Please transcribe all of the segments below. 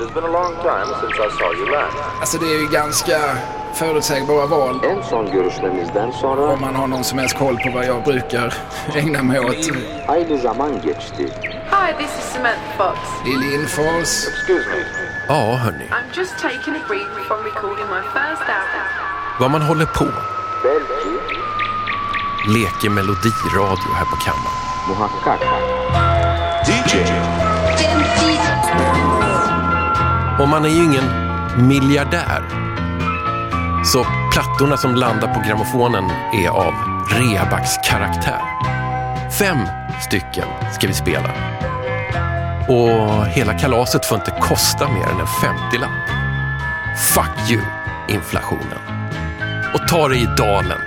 It has been a long time since I saw you last. Alltså det är ju ganska förutsägbara val. En son görüşmemizden sonra Om man har någon som helst koll på vad jag brukar ägna mig åt. aynı zaman geçti. Hi, this is Samantha Fox. I Lindfors. Excuse me. Ja, hörni. I'm just taking a break from recording my first album. Vad man håller på. Belki, Leker melodiradio här på kammaren. muhakkak. Och man är ju ingen miljardär. Så plattorna som landar på grammofonen är av Rebacks karaktär. Fem stycken ska vi spela. Och hela kalaset får inte kosta mer än en 50-lapp. Fuck you, inflationen. Och ta dig i dalen.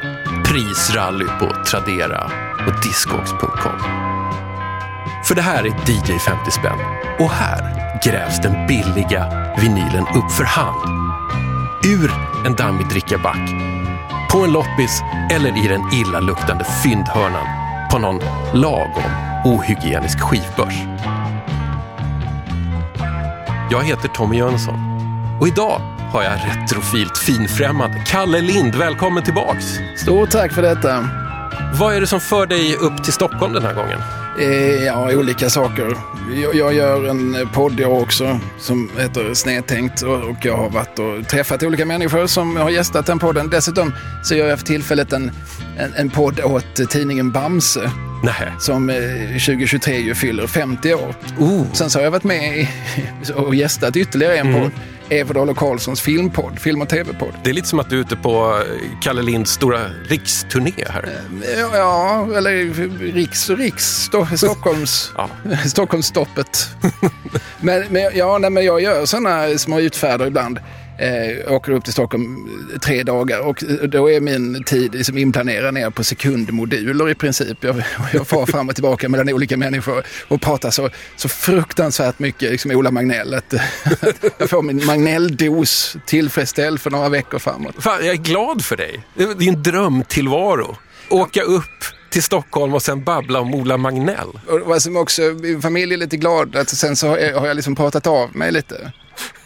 Prisrally på Tradera och Discogs.com. För det här är DJ 50 spänn. Och här grävs den billiga vinylen upp för hand. Ur en dammig drickaback. På en loppis eller i den illaluktande fyndhörnan på någon lagom ohygienisk skivbörs. Jag heter Tommy Jönsson och idag har jag retrofilt finfrämmande Kalle Lind. Välkommen tillbaks! Stort tack för detta. Vad är det som för dig upp till Stockholm den här gången? Eh, ja, olika saker. Jag, jag gör en podd jag också som heter Snedtänkt och, jag har varit och träffat olika människor som har gästat den podden. Dessutom så gör jag för tillfället en, en, en podd åt tidningen Bamse Nej. som eh, 2023 ju fyller 50 år. Oh. Sen så har jag varit med och gästat ytterligare en podd. Everdal och Karlssons filmpodd, film och tv-podd. Det är lite som att du är ute på eh, Kalle Linds stora riksturné här. Ja, eller Riks och Riks, Sto- Stockholms, Ja. Stockholmsstoppet. men, men, ja, nej, men jag gör sådana små utfärder ibland. Eh, åker upp till Stockholm eh, tre dagar och eh, då är min tid liksom inplanerad ner på sekundmoduler i princip. Jag, jag far fram och tillbaka mellan olika människor och pratar så, så fruktansvärt mycket, liksom Ola Magnell, att, att jag får min Magnell-dos tillfredsställd för några veckor framåt. Fan, jag är glad för dig. Det är en drömtillvaro. Åka upp till Stockholm och sen babbla om Ola Magnell. Och vad som också, min familj är lite glad att sen så har jag, har jag liksom pratat av mig lite.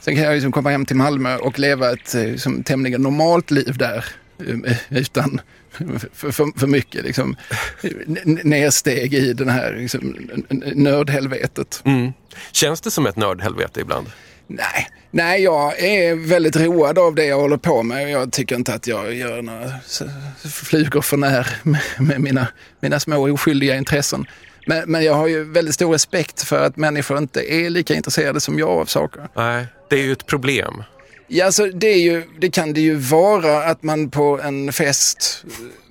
Sen kan jag liksom komma hem till Malmö och leva ett liksom, tämligen normalt liv där. eh, Utan för, för, för mycket liksom, nedsteg i den här liksom, nördhelvetet. Mm. Känns det som ett nördhelvete ibland? Nej, nej, jag är väldigt road av det jag håller på med. Jag tycker inte att jag gör några flugor för när med, med mina, mina små oskyldiga intressen. Men, men jag har ju väldigt stor respekt för att människor inte är lika intresserade som jag av saker. Nej, det är ju ett problem. Ja, alltså, det, är ju, det kan det ju vara att man på en fest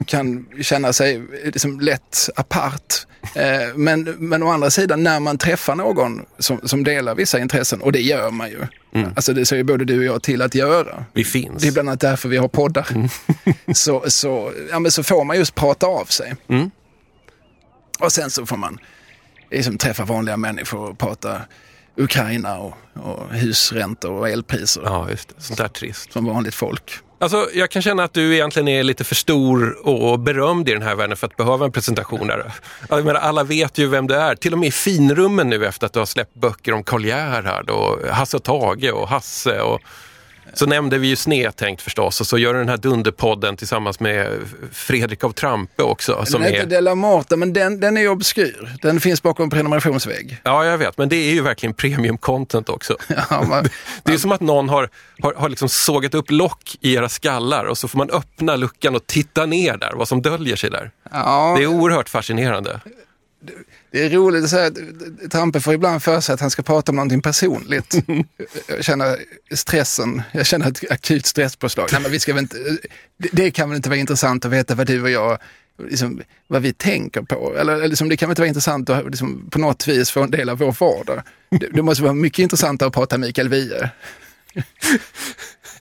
kan känna sig liksom lätt apart. Eh, men, men å andra sidan när man träffar någon som, som delar vissa intressen, och det gör man ju. Alltså det ser ju både du och jag till att göra. Vi finns. Det är bland annat därför vi har poddar. så, så, ja, men så får man just prata av sig. Mm. Och sen så får man liksom träffa vanliga människor och prata Ukraina och, och husräntor och elpriser Ja, just det. Sånt där trist. som vanligt folk. Alltså, jag kan känna att du egentligen är lite för stor och berömd i den här världen för att behöva en presentation. Här. Jag menar, alla vet ju vem du är, till och med i finrummen nu efter att du har släppt böcker om Karl Gerhard och Hasse och Tage och Hasse. Och... Så nämnde vi ju Snedtänkt förstås och så gör du den här Dunderpodden tillsammans med Fredrik av Trampe också. Som den heter är... Della Morta, men den, den är obskyr. Den finns bakom prenumerationsvägg. Ja, jag vet, men det är ju verkligen premium content också. Ja, man, Det är som att någon har, har, har liksom sågat upp lock i era skallar och så får man öppna luckan och titta ner där, vad som döljer sig där. ja, Det är oerhört fascinerande. Det är roligt att säga att Trampe får ibland för sig att han ska prata om någonting personligt. Jag känner stressen, jag känner ett akut stresspåslag. Nej, men vi ska väl inte, det, kan väl inte vara intressant att veta vad du och jag, liksom, vad vi tänker på. Eller, eller liksom, det kan väl inte vara intressant att liksom, på något vis få en del av vår vardag. Det, det måste vara mycket intressantare att prata Mikael Wiehe.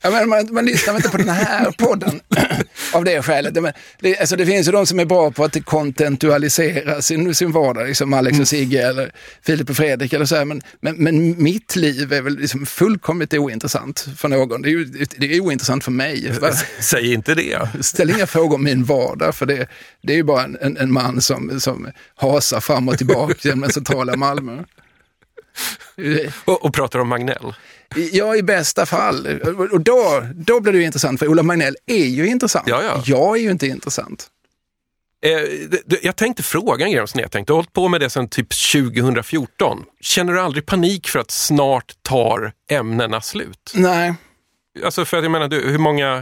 Ja, men man, man lyssnar inte på den här podden av det skälet. Men det, alltså det finns ju de som är bra på att kontentualisera sin, sin vardag, liksom Alex och Sigge eller Filip och Fredrik eller så här. Men, men, men mitt liv är väl liksom fullkomligt ointressant för någon. Det är, ju, det är ointressant för mig. Va? Säg inte det. Ställ inga frågor om min vardag, för det, det är ju bara en, en, en man som, som hasar fram och tillbaka genom den centrala Malmö. Och, och pratar om Magnell. Ja, i bästa fall. Och då, då blir det intressant, för Olof Magnell är ju intressant. Ja, ja. Jag är ju inte intressant. Eh, det- det- jag tänkte fråga en grej om snedtänkt. Du har hållit på med det sedan typ 2014. Känner du aldrig panik för att snart tar ämnena slut? Nej. Alltså för att jag menar, du, hur många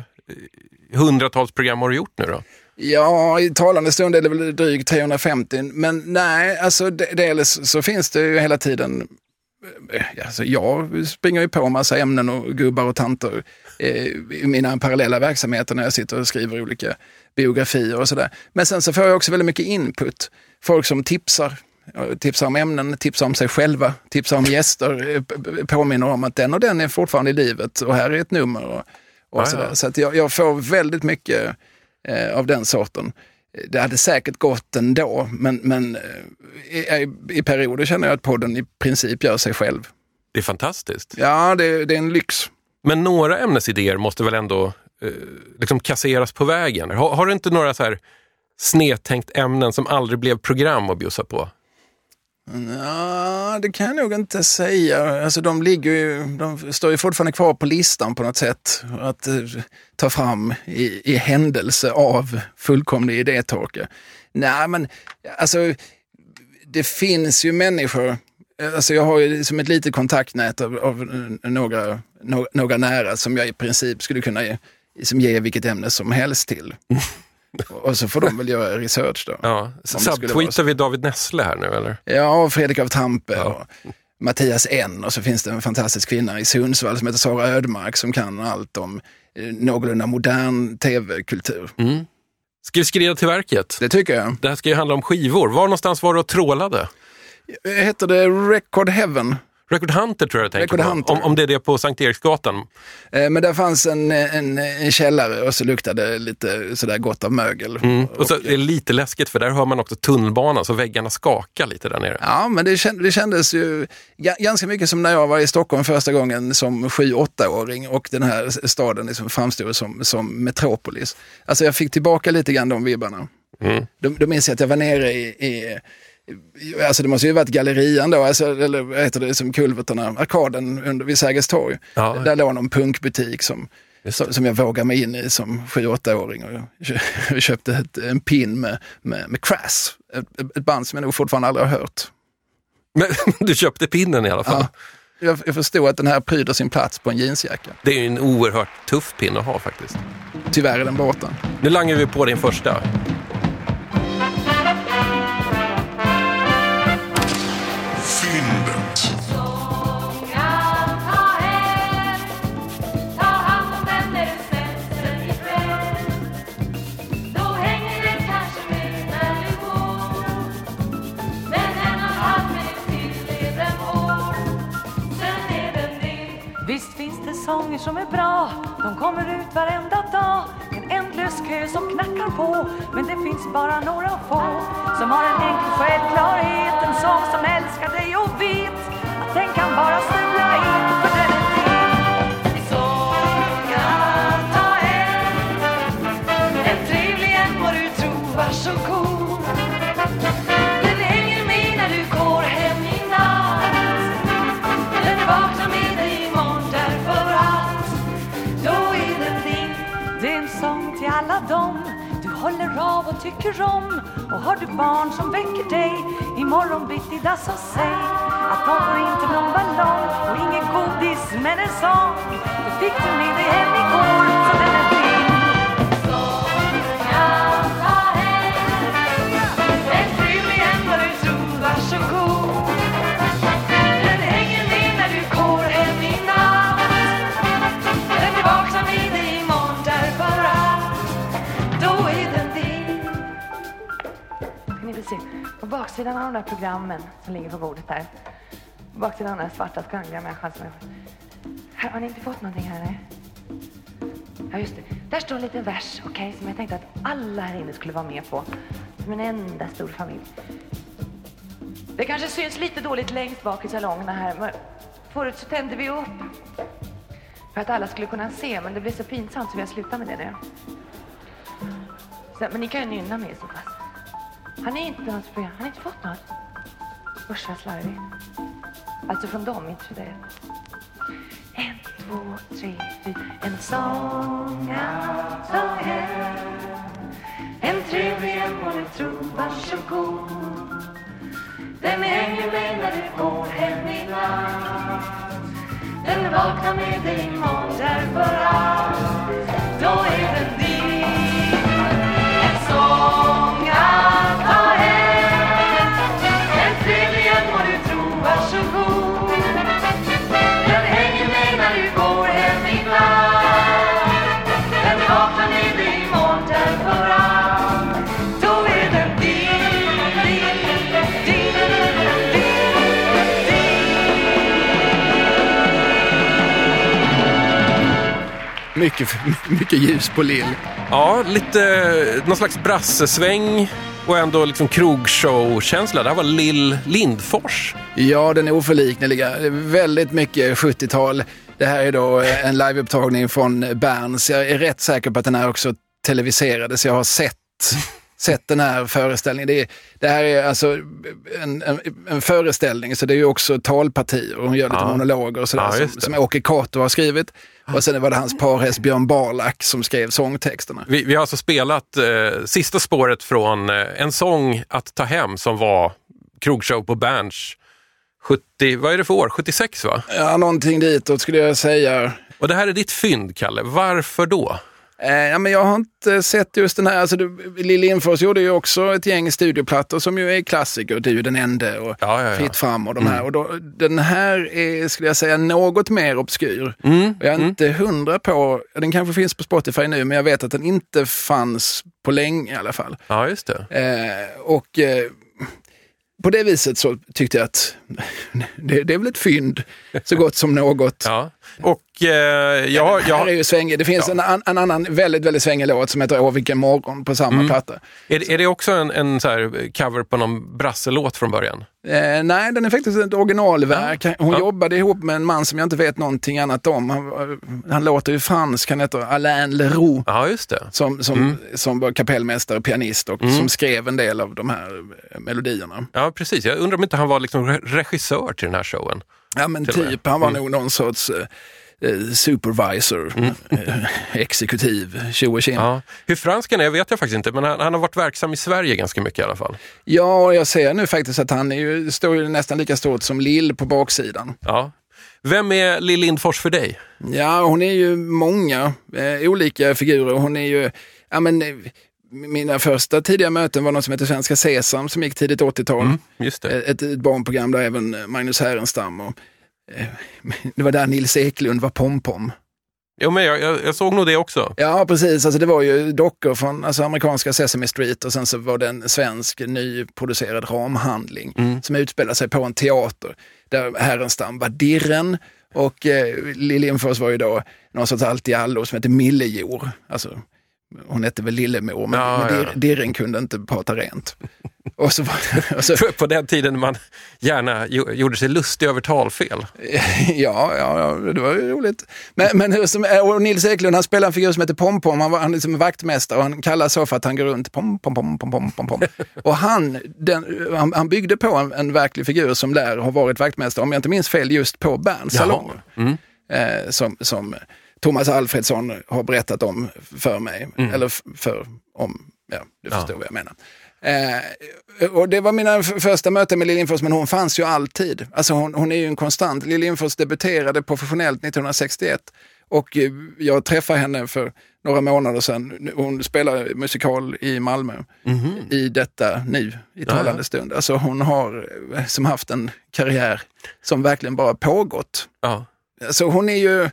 eh, hundratals program har du gjort nu då? Ja, i talande stund är det väl drygt 350, men nej, alltså de- dels så finns det ju hela tiden Alltså jag springer ju på massa ämnen och gubbar och tanter eh, i mina parallella verksamheter när jag sitter och skriver olika biografier och sådär. Men sen så får jag också väldigt mycket input. Folk som tipsar, eh, tipsar om ämnen, tipsar om sig själva, tipsar om gäster, eh, påminner om att den och den är fortfarande i livet och här är ett nummer. Och, och sådär. ja. Så att jag, jag får väldigt mycket eh, av den sorten. Det hade säkert gått ändå, men, men eh, i, i perioder känner jag att podden i princip gör sig själv. Det är fantastiskt. Ja, det, det är en lyx. Men några ämnesidéer måste väl ändå eh, liksom kasseras på vägen? Har, har du inte några så här snedtänkt ämnen som aldrig blev program att bjussa på? Ja, det kan jag nog inte säga. Alltså, de, ligger ju, de står ju fortfarande kvar på listan på något sätt. Att eh, ta fram i, i händelse av fullkomlig idétorka. Nej, men alltså, det finns ju människor Alltså jag har ju som ett litet kontaktnät av, av några, no, några nära som jag i princip skulle kunna ge, som ge vilket ämne som helst till. Och så får de väl göra research då. Ja. Subtweetar vi David Nessle här nu eller? Ja, och Fredrik av Tampe Ja. och Mattias N. Och så finns det en fantastisk kvinna i Sundsvall som heter Sara Ödmark som kan allt om eh, någorlunda modern tv-kultur. Ska vi skrida till verket? Det tycker jag. Det här ska ju handla om skivor. Var någonstans var du och trålade? Heter det Record Heaven? Record Hunter tror jag jag tänker Record på. Om, om det är det på Sankt Eriksgatan. Eh, Men där fanns en, en, en källare och så luktade det lite sådär gott av mögel. Mm. Och så är det lite läskigt för där hör man också tunnelbanan så väggarna skakar lite där nere. Ja, men det, känd, det kändes ju ga- ganska mycket som när jag var i Stockholm första gången som 7-8-åring och den här staden liksom framstod som, som metropolis. Alltså jag fick tillbaka lite grann de vibbarna. Mm. Då, då minns jag att jag var nere i, i Alltså det måste ju varit gallerian då, alltså, eller vad heter det, som kulvertarna, arkaden under, vid Sergels torg. Ja. Där låg någon punkbutik som, som, jag vågade mig in i som 7-8-åring. Och köpte ett, en pin med, med, med Crass, ett, ett band som jag nog fortfarande aldrig har hört. Men du köpte pinnen i alla fall. Ja. Jag, jag förstod att den här pryder sin plats på en jeansjacka. Det är ju en oerhört tuff pin att ha faktiskt. Tyvärr är den borta. Nu langar vi på din första. Sånger som är bra, de kommer ut varenda dag. En ändlös kö som knackar på, men det finns bara några få som har en enkel självklarhet, en sång som älskar dig och vet att den kan bara snubbla av och tycker om. Och har du barn som väcker dig imorgon bitti dass och säg att de får inte någon ballong och ingen godis men en sång. Det fick du med dig hem baksidan av de där programmen som ligger på bordet där på baksidan av den där svarta skrangliga människan som är... Här, har ni inte fått någonting här? Nej? Ja, just det. Där står en liten vers, okej, som jag tänkte att alla här inne skulle vara med på. Som en enda stor familj. Det kanske syns lite dåligt längst bak i salongerna här. Men förut så tände vi upp för att alla skulle kunna se, men det blev så pinsamt så vi har slutat med det nu. Så, men ni kan ju nynna med så pass. Har ni inte något program? Har inte fått något? Usch vad slarvigt. Alltså från dem, inte för det. En, två, tre, fyra. En sång att ta hem. En trevlig en må ni tro, varsågod. Den hänger med när du går hem i natt. Den vaknar med dig imorgon därför att då är den din. En sång Mycket, mycket ljus på Lill. Ja, lite någon slags brassesväng och ändå liksom krogshow-känsla. Det här var Lill Lindfors. Ja, den är oförlikneliga. Väldigt mycket 70-tal. Det här är då eh, en liveupptagning från Berns. Jag är rätt säker på att den här också televiserades. Jag har sett, sett den här föreställningen. Det, är, det här är alltså en, en, en föreställning, så det är ju också talpartier. Hon gör lite Ja. monologer och sådär, Ja, som, som Åke Cato har skrivit. Och sen var det hans parhäst Björn Barlack som skrev sångtexterna. Vi, vi har alltså spelat eh, sista spåret från eh, en sång att ta hem som var krogshow på Berns 70, vad är det för år? 76 va? Ja, någonting ditåt skulle jag säga. Och det här är ditt fynd, Kalle. Varför då? Eh, ja, men jag har inte sett just den här. Alltså, du- Lill Lindfors gjorde ju också ett gäng studioplattor som ju är klassiker. Du är den ende och Ja, ja, ja. Fritt fram och de här. Och då, den här är, skulle jag säga, något mer obskyr. Mm, jag är inte hundra på, den kanske finns på Spotify nu, men jag vet att den inte fanns på länge i alla fall. Ja, just det. Eh, och eh, på det viset så tyckte jag att det, det är väl ett fynd så gott som något. Ja. Och eh, jag, har- jag, Här är har- ju svängig. Det finns en, an, en annan väldigt, väldigt svängig låt som heter Åh vilken morgon på samma Mm. platta. är, det- är det också en, en här cover på någon brasselåt från början? Eh, nej, den är faktiskt ett originalverk. Hon Ja. jobbade ihop med en man som jag inte vet någonting annat om. Han, var- han låter ju fransk, han heter Alain Leroux. Ja, just det. Som, som, Mm. som var kapellmästare och pianist och som skrev en del av de här eh, melodierna. Ja, precis. Jag undrar om inte han var liksom re- regissör till den här showen. Ja men typ, han var nog någon sorts eh, eh, supervisor, eh, exekutiv, tjo och. Ja. Hur fransk han är vet jag faktiskt inte, men han, han har varit verksam i Sverige ganska mycket i alla fall. Ja, jag ser nu faktiskt att han är ju, står ju nästan lika stort som Lill på baksidan. Ja. Vem är Lill Lindfors för dig? Ja, hon är ju många eh, olika figurer. Hon är ju, ja men, mina första tidiga möten var något som heter Svenska Sesam som gick tidigt 80-tal. Just det. Ett, ett barnprogram där även eh, Magnus Härenstam och eh, det var där Nils Eklund var pompom. Jo, men jag, jag, jag såg nog det också. Ja, precis. Alltså, det var ju dockor från alltså, amerikanska Sesame Street och sen så var det en svensk nyproducerad ramhandling som utspelade sig på en teater där Härenstam var dirren och eh, Liljenfors var ju då någon sorts allt-i-allo som hette Millejor. Alltså, hon hette väl Lillemor, men, Ja, men ja. dir, dirren kunde inte prata rent. Och så, och så, På den tiden man gärna jo- gjorde sig lustig över talfel. ja, ja, det var ju roligt. Men, men som, och Nils Eklund han spelar en figur som heter Pom-Pom. Han var han är liksom vaktmästare och han kallas så för att han går runt pom, pom, pom, pom, pom, pom, pom. Och han, den, han, han byggde på en, en verklig figur som lär ha varit vaktmästare, om jag inte minns fel, just på Berns Jaha. salonger. Eh, som, som Thomas Alfredsson har berättat om för mig. Eller f- för, om, ja, du Ja. förstår vad jag menar. Eh, och det var mina första möten med Lill Lindfors, men hon fanns ju alltid. Alltså hon, hon är ju en konstant. Lill Lindfors debuterade professionellt 1961 och eh, jag träffade henne för några månader sedan. Hon spelar musikal i Malmö i detta nu, i talande stund. Alltså hon har eh, som haft en karriär som verkligen bara pågått. Ja. Alltså hon är ju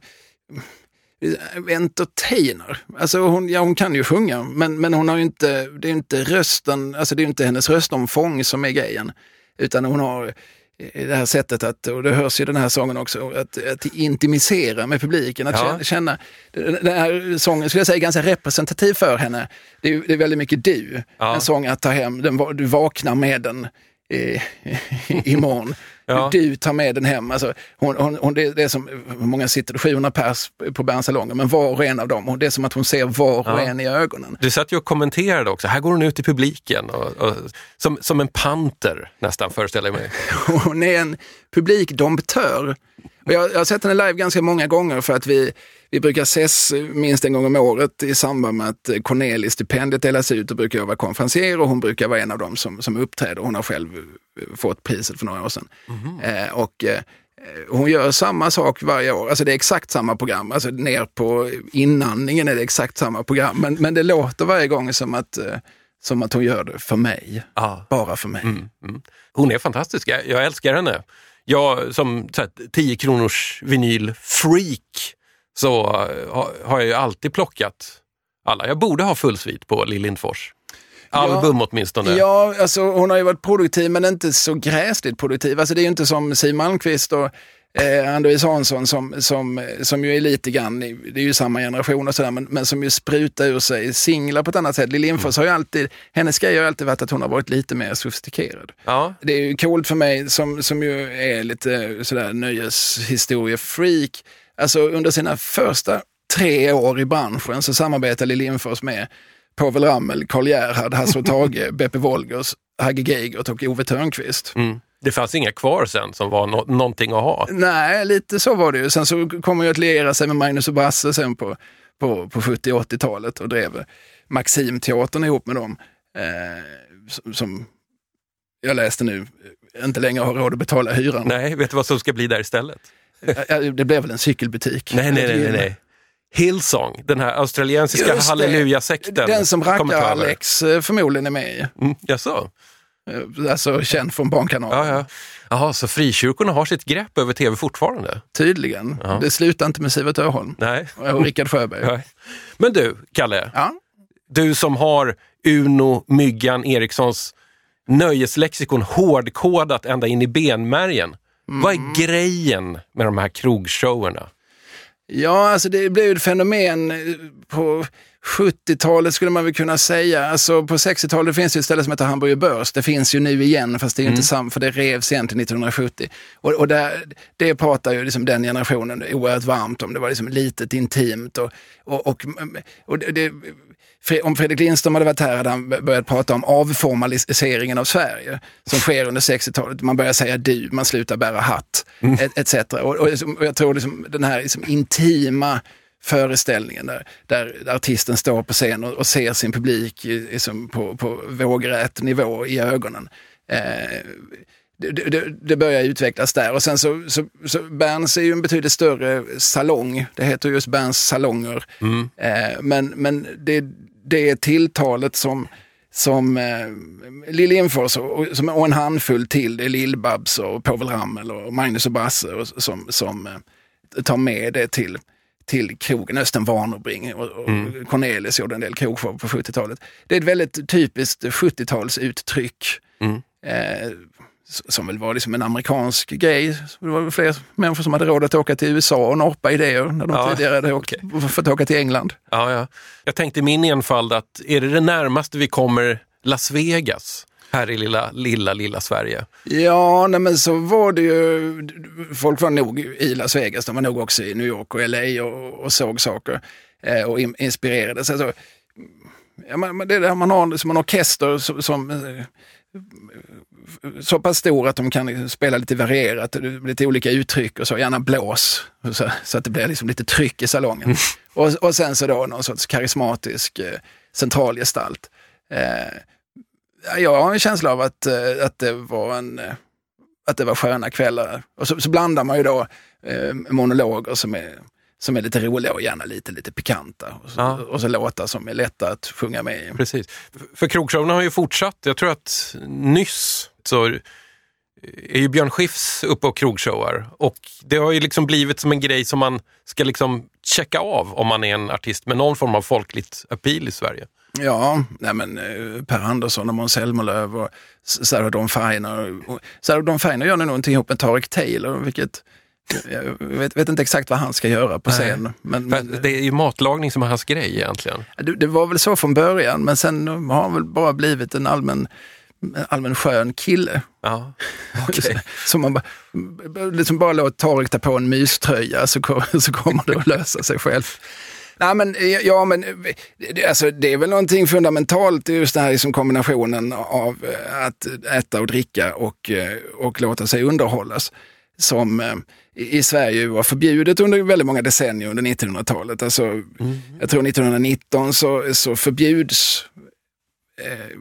entertainer. Alltså hon, ja, hon kan ju sjunga, men, men hon har inte, det är inte rösten, alltså det är inte hennes röstomfång som är grejen. Utan hon har eh, det här sättet att, och det hörs ju i den här sången också, att, att intimisera med publiken. Att Ja. känna, den här sången skulle jag säga är ganska representativ för henne. Det är, det är väldigt mycket du. Ja. En sång att ta hem, den, du vaknar med den eh, imorgon. Ja. Du tar med den hem. Alltså, hon, hon, hon, det, det är som, hur många sitter det? 700 pers på Berns salonger, men var och en av dem, det är som att hon ser var och Ja. en i ögonen. Du satt ju och kommenterade också. Här går hon ut i publiken. Och, och, som, som en panter nästan, föreställer jag mig. Hon är en publikdomptör. Jag, jag har sett henne live ganska många gånger för att vi, vi brukar ses minst en gång om året i samband med att Cornelis-stipendiet delas ut. Då brukar jag vara konferencier och hon brukar vara en av dem som, som uppträder. Hon har själv eh, fått priset för några år sedan. Eh, och eh, hon gör samma sak varje år. Alltså det är exakt samma program. Alltså ner på inandningen är det exakt samma program. Men, men det låter varje gång som att, eh, som att hon gör det för mig. Ja. Bara för mig. Mm. Hon är fantastisk. Jag, jag älskar henne. Jag som så här, 10 kronors vinyl-freak så eh, har, har jag ju alltid plockat alla. Jag borde ha full svit på Lill Lindfors. Album åtminstone. Ja, alltså hon har ju varit produktiv men inte så gräsligt produktiv. Alltså det är ju inte som Siw Malmkvist och eh, Ann-Louise Hansson som, som, som ju är lite grann, det är ju samma generation och sådär, men, men som ju sprutar ur sig singlar på ett annat sätt. Lill Lindfors har ju alltid, hennes grej har ju alltid varit att hon har varit lite mer sofistikerad. Ja. Det är ju coolt för mig som, som ju är lite sådär nöjeshistorie-freak. Alltså under sina första tre år i branschen så samarbetade Lill Lindfors med Povel Ramel, Karl Gerhard, Hasse och Tage, Beppe Wolgers, Hagge Geigert och Ove Thörnqvist. Mm. Det fanns inga kvar sen som var nå- någonting att ha. Nej, lite så var det ju. Sen så kom han ju att liera sig med Magnus och Brasse sen på, på, på 70 och 80-talet och drev Maximteatern ihop med dem. Eh, som- jag läste nu, eh, inte längre har råd att betala hyran. Nej, vet du vad som ska bli där istället? Det blev väl en cykelbutik. Nej, nej, nej, nej. nej. Hillsong, den här australiensiska halleluja-sekten. Den som över. Rackar-Alex eh, förmodligen är med i. Mm, jaså? Eh, Alltså känd från Barnkanalen. Ja, ja. Jaha, så frikyrkorna har sitt grepp över tv fortfarande? Tydligen. Det slutar inte med Sivert Öholm Nej. och Rickard Sjöberg. Nej. Men du, Kalle. Ja. Du som har Uno Myggan Erikssons nöjeslexikon hårdkodat ända in i benmärgen. Vad Mm. är grejen med de här krogshowerna? Ja, alltså det blev ett fenomen eh, på 70-talet skulle man väl kunna säga. Alltså på 60-talet finns det ett ställe som heter Hamburger Börs. Det finns ju nu igen, fast det är ju inte samma, för det revs igen till 1970. Och, och där, det pratar ju liksom den generationen oerhört varmt om. Det var liksom litet, intimt och, och, och, och det, om Fredrik Lindström hade varit här hade han börjat prata om avformaliseringen av Sverige som sker under 60-talet. Man börjar säga du, man slutar bära hatt, et- etc. Och, och, liksom- och jag tror liksom, den här liksom intima föreställningen där, där artisten står på scen och, och ser sin publik liksom på, på vågrät nivå i ögonen. Eh, det, det, det börjar utvecklas där och sen så, så, så Berns är ju en betydligt större salong. Det heter just Berns salonger. Eh, men men det, det är tilltalet som, som eh, Lill Lindfors och, och, som, och en handfull till. Det är Lill-Babs och Povel Ramel och Magnus och Brasse och, som, som eh, tar med det till till krogen, Östen Warnerbring och, och Cornelis gjorde en del krogshow på 70-talet. Det är ett väldigt typiskt 70-talsuttryck. Eh, s- som väl var liksom en amerikansk grej. Det var väl fler människor som hade råd att åka till USA och norpa idéer när de Ja, tidigare hade åkt, fått åka till England. Ja, ja. Jag tänkte i min enfald att är det det närmaste vi kommer Las Vegas här i lilla, lilla, lilla Sverige? Ja, nej, men så var det ju. Folk var nog i Las Vegas, de var nog också i New York och LA och, och såg saker eh, och in, inspirerades. Alltså, ja, man, det är där man har liksom en orkester som, som eh, så pass stor att de kan spela lite varierat, lite olika uttryck och så, gärna blås. Så, så att det blir liksom lite tryck i salongen. Och, och sen så då någon sorts karismatisk eh, centralgestalt. Eh, Ja, Jag har en känsla av att, eh, att det var en eh, att det var sköna kvällar. Och så, så blandar man ju då eh, monologer som är, som är lite roliga och gärna lite, lite pikanta. Och så, Ja. och så låtar som är lätta att sjunga med i. Precis. För krogshowerna har ju fortsatt. Jag tror att nyss så är ju Björn Skifs uppe och krogshowar. Och det har ju liksom blivit som en grej som man ska liksom checka av om man är en artist med någon form av folkligt appeal i Sverige. Ja, nej men eh, Per Andersson och Måns Zelmerlöw och Sarah Dawn Finer. Sarah Dawn Finer gör nu någonting ihop med Tarek Taylor, vilket jag vet, vet inte exakt vad han ska göra på scen. Men, men, det är ju matlagning som är hans grej egentligen. Det, det var väl så från början, men sen har han väl bara blivit en allmän allmän skön kille. Ja, okej. Som man bara, liksom bara låt Tareq ta på en myströja så, kom- så kommer det att lösa sig själv. Nej men, ja, men alltså, det är väl någonting fundamentalt i just det här liksom kombinationen av eh, att äta och dricka och, eh, och låta sig underhållas. Som eh, i Sverige var förbjudet under väldigt många decennier under 1900-talet. Alltså, Jag tror 1919 så, så förbjuds eh,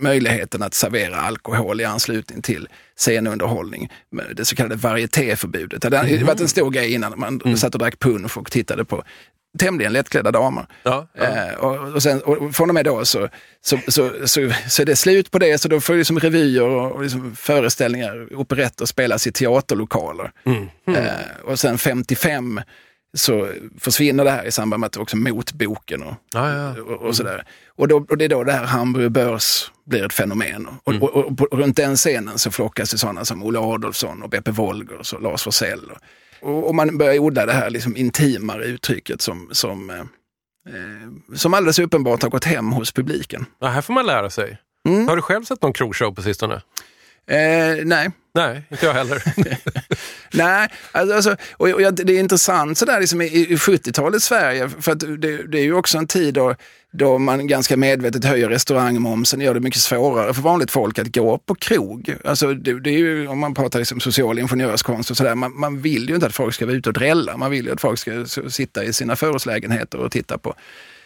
möjligheten att servera alkohol i anslutning till scenunderhållning. Det så kallade varietéförbudet. Det hade varit en stor grej innan man satt och drack punsch och tittade på tämligen lättklädda damer. Ja, ja. Eh, och, och, sen, och från och med då så, så, så, så, så är det slut på det, så då får liksom revyer och, och liksom föreställningar, operetter spelas i teaterlokaler. Eh, och sen 55 så försvinner det här i samband med att också motboken och, Ja, ja. och, och sådär. Och, då, och det är då det här Hamburg Börs blir ett fenomen. Och, och, och, på- runt den scenen så flockas det sådana som Olle Adolfsson och Beppe Wolgers och Lars Forssell. Och, och, och man börjar odla det här liksom intimare uttrycket som, som, eh, eh, som alldeles uppenbart har gått hem hos publiken. Ja, här får man lära sig. Mm. Har du själv sett någon krogshow på sistone? Eh, nej, Nej, inte jag heller. Nej, alltså, alltså, och, och det är intressant sådär liksom i, i 70-talets Sverige, för att det, det är ju också en tid då, då man ganska medvetet höjer restaurangmomsen och gör det mycket svårare för vanligt folk att gå på krog. Alltså, det, det är ju, om man pratar liksom social ingenjörskonst och sådär, man, man vill ju inte att folk ska vara ute och drälla, man vill ju att folk ska så, sitta i sina förortslägenheter och titta på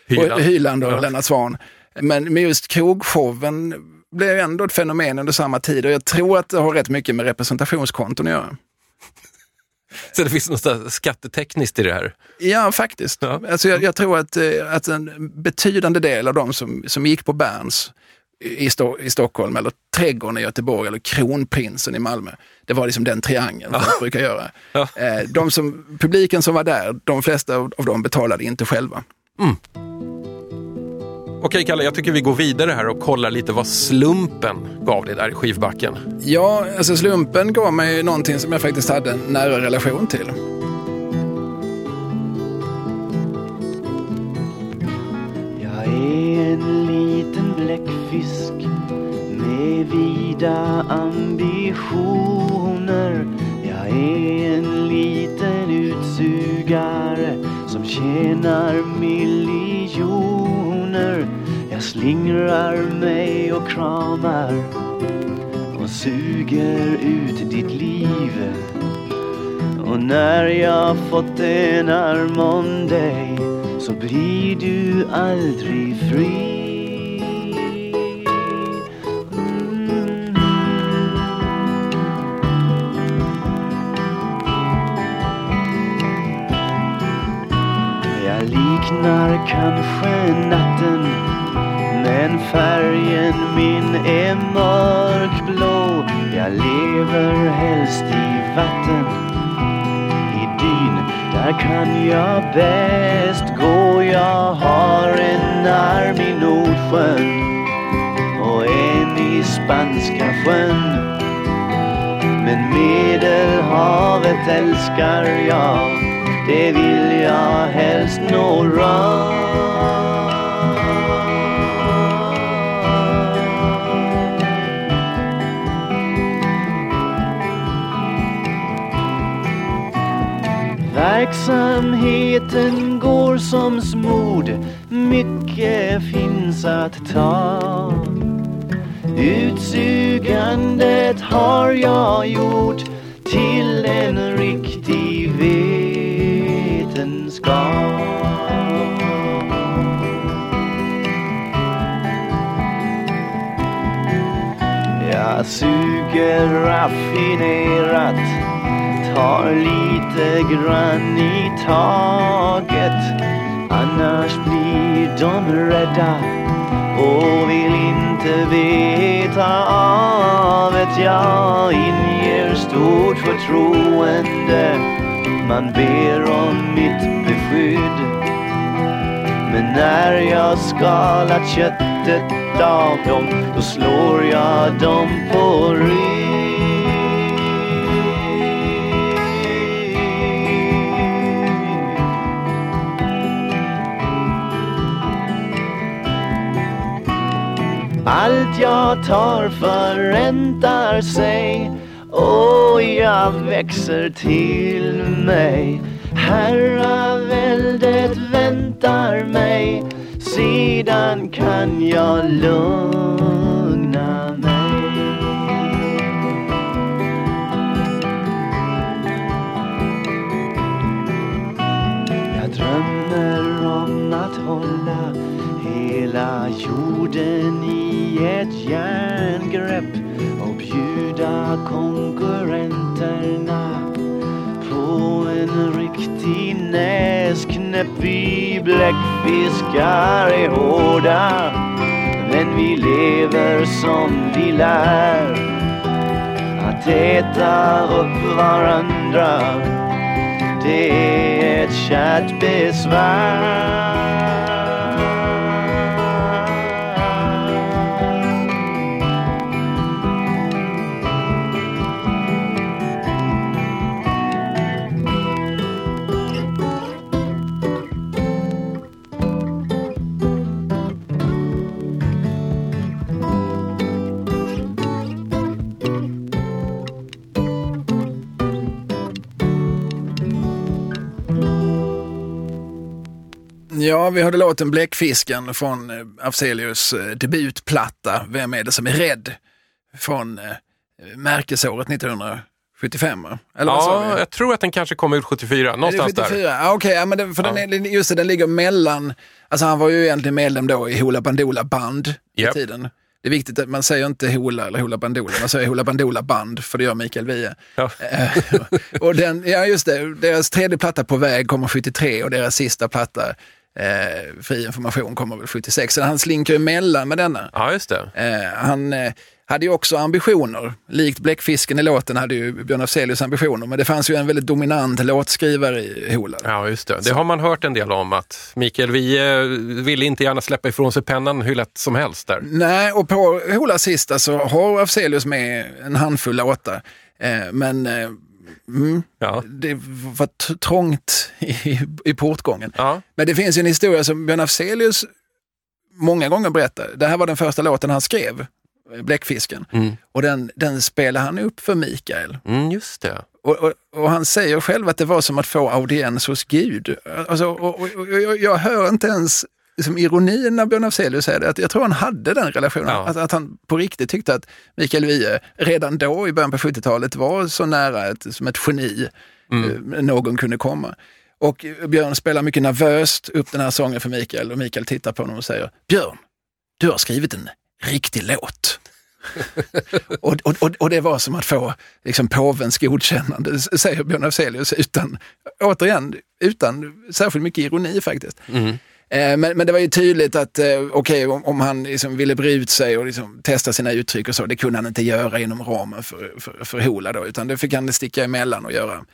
Hyland. och, Hyland och Ja. Lennart Swahn. Men med just krogshowen blev ändå ett fenomen under samma tid och jag tror att det har rätt mycket med representationskonton att göra. Så det finns något skattetekniskt i det här. Ja, faktiskt. Ja. Alltså, jag, jag tror att, eh, att en betydande del av de som, som gick på Berns i, Sto i Stockholm, eller Trädgården i Göteborg eller Kronprinsen i Malmö, det var liksom den triangeln ja. folk brukar göra. Ja. Eh, de som, publiken som var där, de flesta av dem betalade inte själva. Okej Kalle, jag tycker vi går vidare här och kollar lite vad slumpen gav dig där i skivbacken. Ja, alltså slumpen gav mig någonting som jag faktiskt hade en nära relation till. Jag är en liten bläckfisk med vida ambitioner. Jag är en liten utsugare som tjänar miljoner. Jag slingrar mig och kramar och suger ut ditt liv. Och när jag fått en arm om dig så blir du aldrig fri. Mm. Kanske natten men färgen min är mörkblå. Jag lever helst i vatten i dyn, där kan jag bäst gå. Jag har en arm i Nordsjön och en i Spanska sjön. Men Medelhavet älskar jag, det vill jag helst nå Verksamheten går som smord, mycket finns att ta. Utsugandet har jag gjort till en riktig. Jag suger raffinerat, tar lite grann i taget. Annars blir de rädda och vill inte veta av ett Jag inger stort förtroende. Man ber om mitt skydd. Men när jag skalat köttet av dem då slår jag dem på rygg. allt jag tar förräntar sig och jag växer till mig. Herraväldet väntar mig, sedan kan jag lugna mig. Jag drömmer om att hålla hela jorden i ett järngrepp och bjuda konkurrenterna jakt i näsknäpp. Vi bläckfiskar är hårda, men vi lever som vi lär. Att äta upp varandra det är ett kärt besvär. Ja, vi hörde låten Bläckfisken från eh, Afzelius eh, debutplatta Vem är det som är rädd? Från eh, märkesåret 1975. va? Eller? Ja, jag tror att den kanske kom ut 74, Är det någonstans där. 74? Ja, Okej, ja, men det, för Ja. den, är, just det, den ligger mellan, alltså han var ju egentligen medlem då i Hoola Bandoola Band i tiden. Det är viktigt att man säger inte Hoola eller Hoola Bandoola, man säger Hoola Bandoola Band, för det gör Mikael Wiehe. Ja. Och den, ja just det, deras tredje platta på väg kommer 73 och deras sista platta, eh, Fri information, kommer väl 76. Så han slinker emellan med denna. Ja, just det. Eh, han eh, hade ju också ambitioner. Likt Bläckfisken i låten hade ju Björn Afzelius ambitioner, men det fanns ju en väldigt dominant låtskrivare i Hoola. Ja, just det. Det har man hört en del om att Mikael Wiehe ville inte gärna släppa ifrån sig pennan hur lätt som helst där. Nej, och på Hoolas sista så har Afzelius med en handfull låtar. Eh, men eh, mm, Ja. det var trångt i, i portgången. Ja. Men det finns en historia som Björn Afzelius många gånger berättar. Det här var den första låten han skrev, Bläckfisken. Mm. Och den, den spelade han upp för Mikael. Mm, just det. Och, och, och han säger själv att det var som att få audiens hos Gud. Alltså, och, jag- jag hör inte ens liksom, ironin när Björn Afzelius säger det. Att jag tror han hade den relationen. Ja. Att, att han på riktigt tyckte att Mikael Wiehe redan då i början på 70-talet var så nära ett, som ett geni eh, någon kunde komma. Och Björn spelar mycket nervöst upp den här sången för Mikael och Mikael tittar på honom och säger Björn, du har skrivit en riktig låt. och, och, och, det var som att få liksom, påvens godkännande, säger Björn Afzelius, utan, återigen, utan särskilt mycket ironi faktiskt. Eh, Men, men det var ju tydligt att eh, okej, om, om han liksom ville bre ut sig och liksom testa sina uttryck och så, det kunde han inte göra inom ramen för, för, för Hoola då, utan det fick han sticka emellan och göra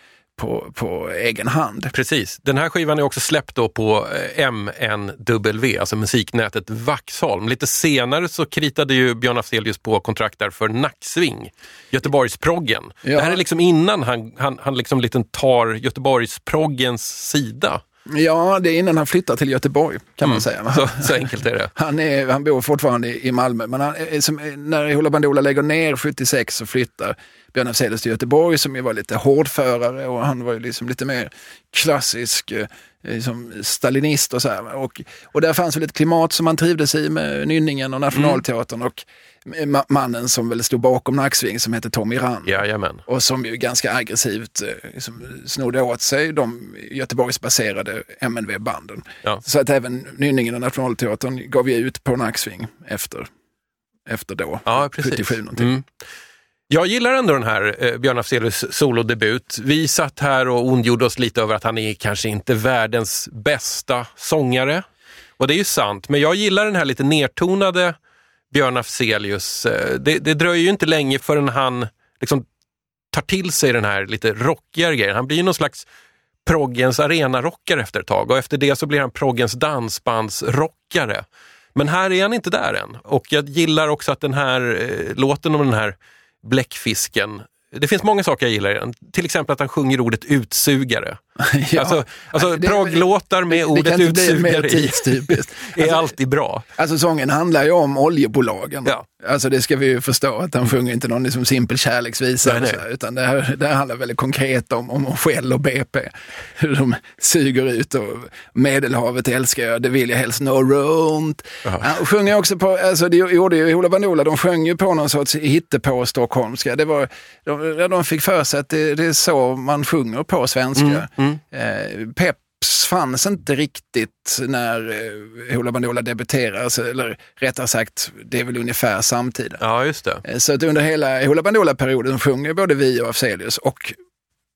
på, på egen hand. Precis. Den här skivan är också släppt då på eh, MNW, alltså musiknätet Vaxholm. Lite senare så kritade ju Björn Afzelius på kontrakt där för Nacksving, Göteborgsproggen. Ja. Det här är liksom innan han, han, han liksom lite tar Göteborgsproggens sida. Ja, det är innan han flyttar till Göteborg kan man säga. Mm. Så, så enkelt är det. Han, är, han bor fortfarande i Malmö, men han, är som, när Hoola Bandoola lägger ner 76 så flyttar Björn Afzelius till Göteborg som ju var lite hårdförare och han var ju liksom lite mer klassisk eh, liksom stalinist och så här. Och, och där fanns väl ett klimat som han trivdes i med Nynningen och Nationalteatern och ma- mannen som väl stod bakom Nacksving som hette Tommy Rand. Jajamän. Och som ju ganska aggressivt eh, liksom, snodde åt sig de Göteborgsbaserade MNV-banden. Ja. Så att även Nynningen och Nationalteatern gav ju ut på Nacksving efter, efter då, Ja, precis. 77 någonting. Mm. Jag gillar ändå den här eh, Björn Afzelius solodebut. Vi satt här och ondgjorde oss lite över att han är kanske inte världens bästa sångare. Och det är ju sant, men jag gillar den här lite nertonade Björn Afzelius. Eh, Det, det dröjer ju inte länge förrän han liksom tar till sig den här lite rockigare grejen. Han blir någon slags proggens arenarockare efter ett tag och efter det så blir han proggens dansbandsrockare. Men här är han inte där än. Och jag gillar också att den här eh, låten om den här bläckfisken, det finns många saker jag gillar i den. Till exempel att han sjunger ordet utsugare. Ja. Alltså, alltså progglåtar med det ordet kan inte bli mer utsugare tidstypiskt. är alltid bra. Alltså sången handlar ju om oljebolagen. Ja. Alltså det ska vi ju förstå, att han sjunger inte någon liksom simpel kärleksvisa. Nej, nej. här, utan det här, det här handlar väldigt konkret om, om Shell och BP. Hur de suger ut och Medelhavet älskar jag, det vill jag helst nå runt. Han sjunger också på, alltså det gjorde ju Hoola Bandoola, de sjöng ju på någon sorts hittepå stockholmska. Det var, de, de fick för sig att det, det är så man sjunger på svenska. Eh, Peps fanns inte riktigt när eh, Hoola Bandoola debuterar, alltså, eller rättare sagt, det är väl ungefär samtida. Ja, just det. Eh, Så att under hela Hoola Bandoola-perioden sjunger både vi och Afzelius och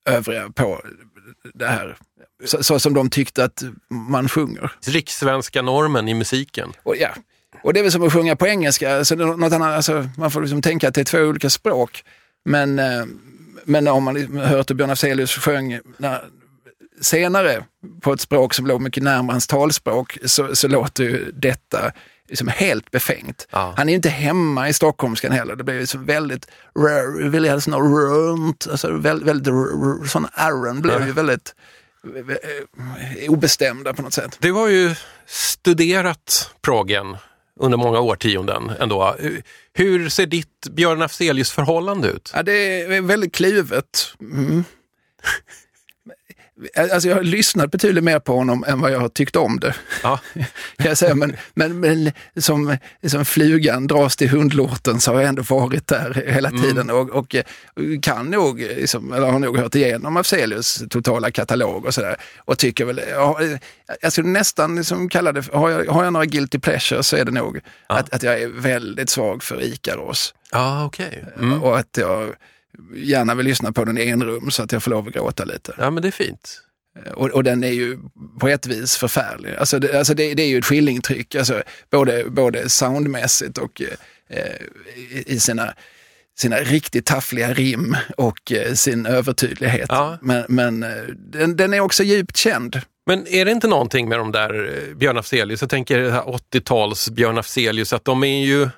övriga på det här, så, så som de tyckte att man sjunger. Rikssvenska normen i musiken. Och, ja. och det är väl som att sjunga på engelska, alltså, något annat, alltså, man får liksom tänka att det är två olika språk. Men, eh, men om man liksom hört hur Björn Afzelius sjöng när, senare på ett språk som låg mycket närmare hans talspråk så, så låter ju detta liksom helt befängt. Ja. Han är inte hemma i stockholmskan heller. Det blir liksom väldigt, rör- vill helst nå runt, alltså väldigt, väldigt sån Aaron blev ju väldigt eh, obestämda på något sätt. Du har ju studerat proggen under många årtionden ändå. Hur ser ditt Björn Afzelius förhållande ut? Ja, det är väldigt kluvet. Mm. Alltså jag har lyssnat betydligt mer på honom än vad jag har tyckt om det. Ja. Jag säga. Men, men, men som, som flugan dras till hundlåten så har jag ändå varit där hela tiden och, och eh, kan nog, liksom, eller har nog hört igenom Afzelius totala katalog och sådär. Och tycker väl, jag, jag skulle nästan liksom kalla det, har jag, har jag några guilty pleasures så är det nog att, att jag är väldigt svag för Ikaros. Ja, okej. Mm. Och att jag gärna vill lyssna på den i enrum så att jag får lov att gråta lite. Ja, men det är fint. Och, och den är ju på ett vis förfärlig. Alltså det, alltså det, det är ju ett skillingtryck, alltså både, både soundmässigt och eh, i, i sina, sina riktigt taffliga rim och eh, sin övertydlighet. Ja. Men, men eh, den, den är också djupt känd. Men är det inte någonting med de där eh, Björn Afzelius, jag tänker det här 80-tals Björn Afzelius, att de är ju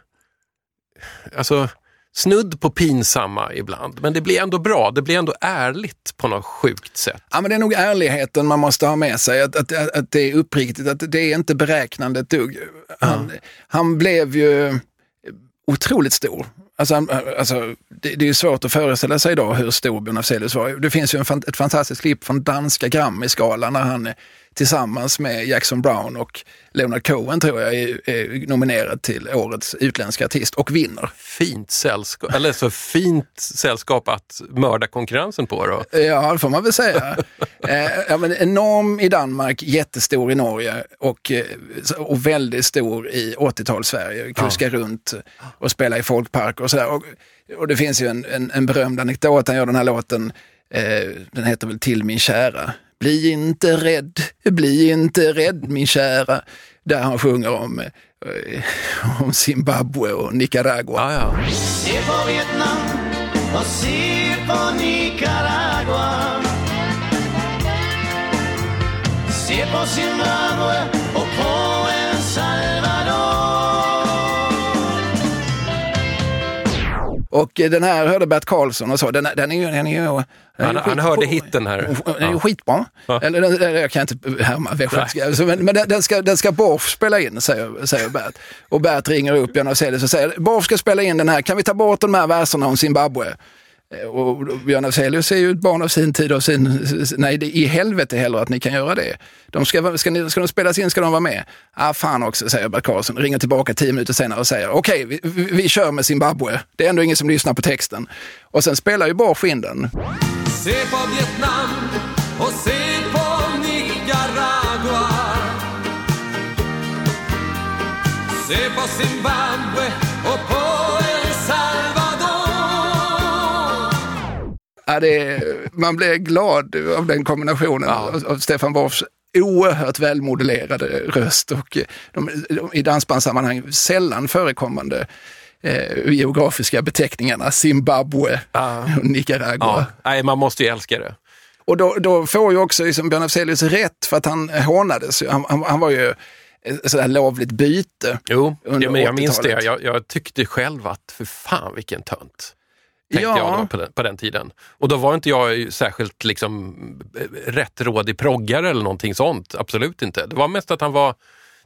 alltså, snudd på pinsamma ibland. Men det blir ändå bra, det blir ändå ärligt på något sjukt sätt. Ja, men det är nog ärligheten man måste ha med sig, att, att, att det är uppriktigt, att det är inte beräknande ett dugg. Han, han blev ju otroligt stor. Alltså, han- alltså, det, det är svårt att föreställa sig idag hur stor Björn Afzelius var. Det finns ju en, ett fantastiskt klipp från danska Grammy-skalan när han tillsammans med Jackson Brown och Leonard Cohen tror jag är, är nominerad till årets utländska artist och vinner. Fint sällskap, eller så fint sällskap att mörda konkurrensen på då. Ja, det får man väl säga. eh, ja, men enorm i Danmark, jättestor i Norge och, eh, och väldigt stor i 80-tals-Sverige. Kuska runt och spela i folkparker och sådär. Och, och det finns ju en, en, en berömd anekdot, han gör den här låten, eh, den heter väl Till min kära. Bli inte rädd, bli inte rädd min kära. Där han sjunger om, eh, om Zimbabwe och Nicaragua. Ja, ja. Se på Vietnam och se på Nicaragua Se på Zimbabwe och på El Salvador Och eh, den här hörde Bert Karlsson och så, den, den är ju... Den är ju Han, han hörde hitten här. Den är Ja. skitbra. Ja. Eller, den- jag kan inte härma västgötska, men, men den, den ska, den ska Borf spela in, säger, säger Bert. Och Bert ringer upp Björn Afzelius och säger, Borf ska spela in den här, kan vi ta bort de här verserna om Zimbabwe? Och Björn Afzelius är ju ett barn av sin tid och sin, nej det är i helvete heller att ni kan göra det. De ska, ska, ni, ska de spelas in ska de vara med. Ah fan också, säger Bert Karlsson. Ringer tillbaka tio minuter senare och säger okej, vi, vi, vi kör med Zimbabwe. Det är ändå ingen som lyssnar på texten. Och sen spelar ju Borf in den. Se på Vietnam och se på Nicaragua Se på Zimbabwe Ja, det man blir glad av den kombinationen av, av Stefan Borfs oerhört välmodellerade röst och eh, de, de, i dansbandssammanhang sällan förekommande eh, geografiska beteckningarna Zimbabwe och Nicaragua. Ja. Nej, man måste ju älska det. Och då, då får ju också liksom Björn Afzelius rätt för att han hånades. Han, han, han var ju ett sådär lovligt byte. Jo, ja, men jag minns det. 80-talet. Jag, jag tyckte själv att för fan vilken tönt. Tänkte Ja. jag då på den, på den tiden. Och då var inte jag särskilt liksom, rättrådig proggare eller någonting sånt. Absolut inte. Det var mest att han var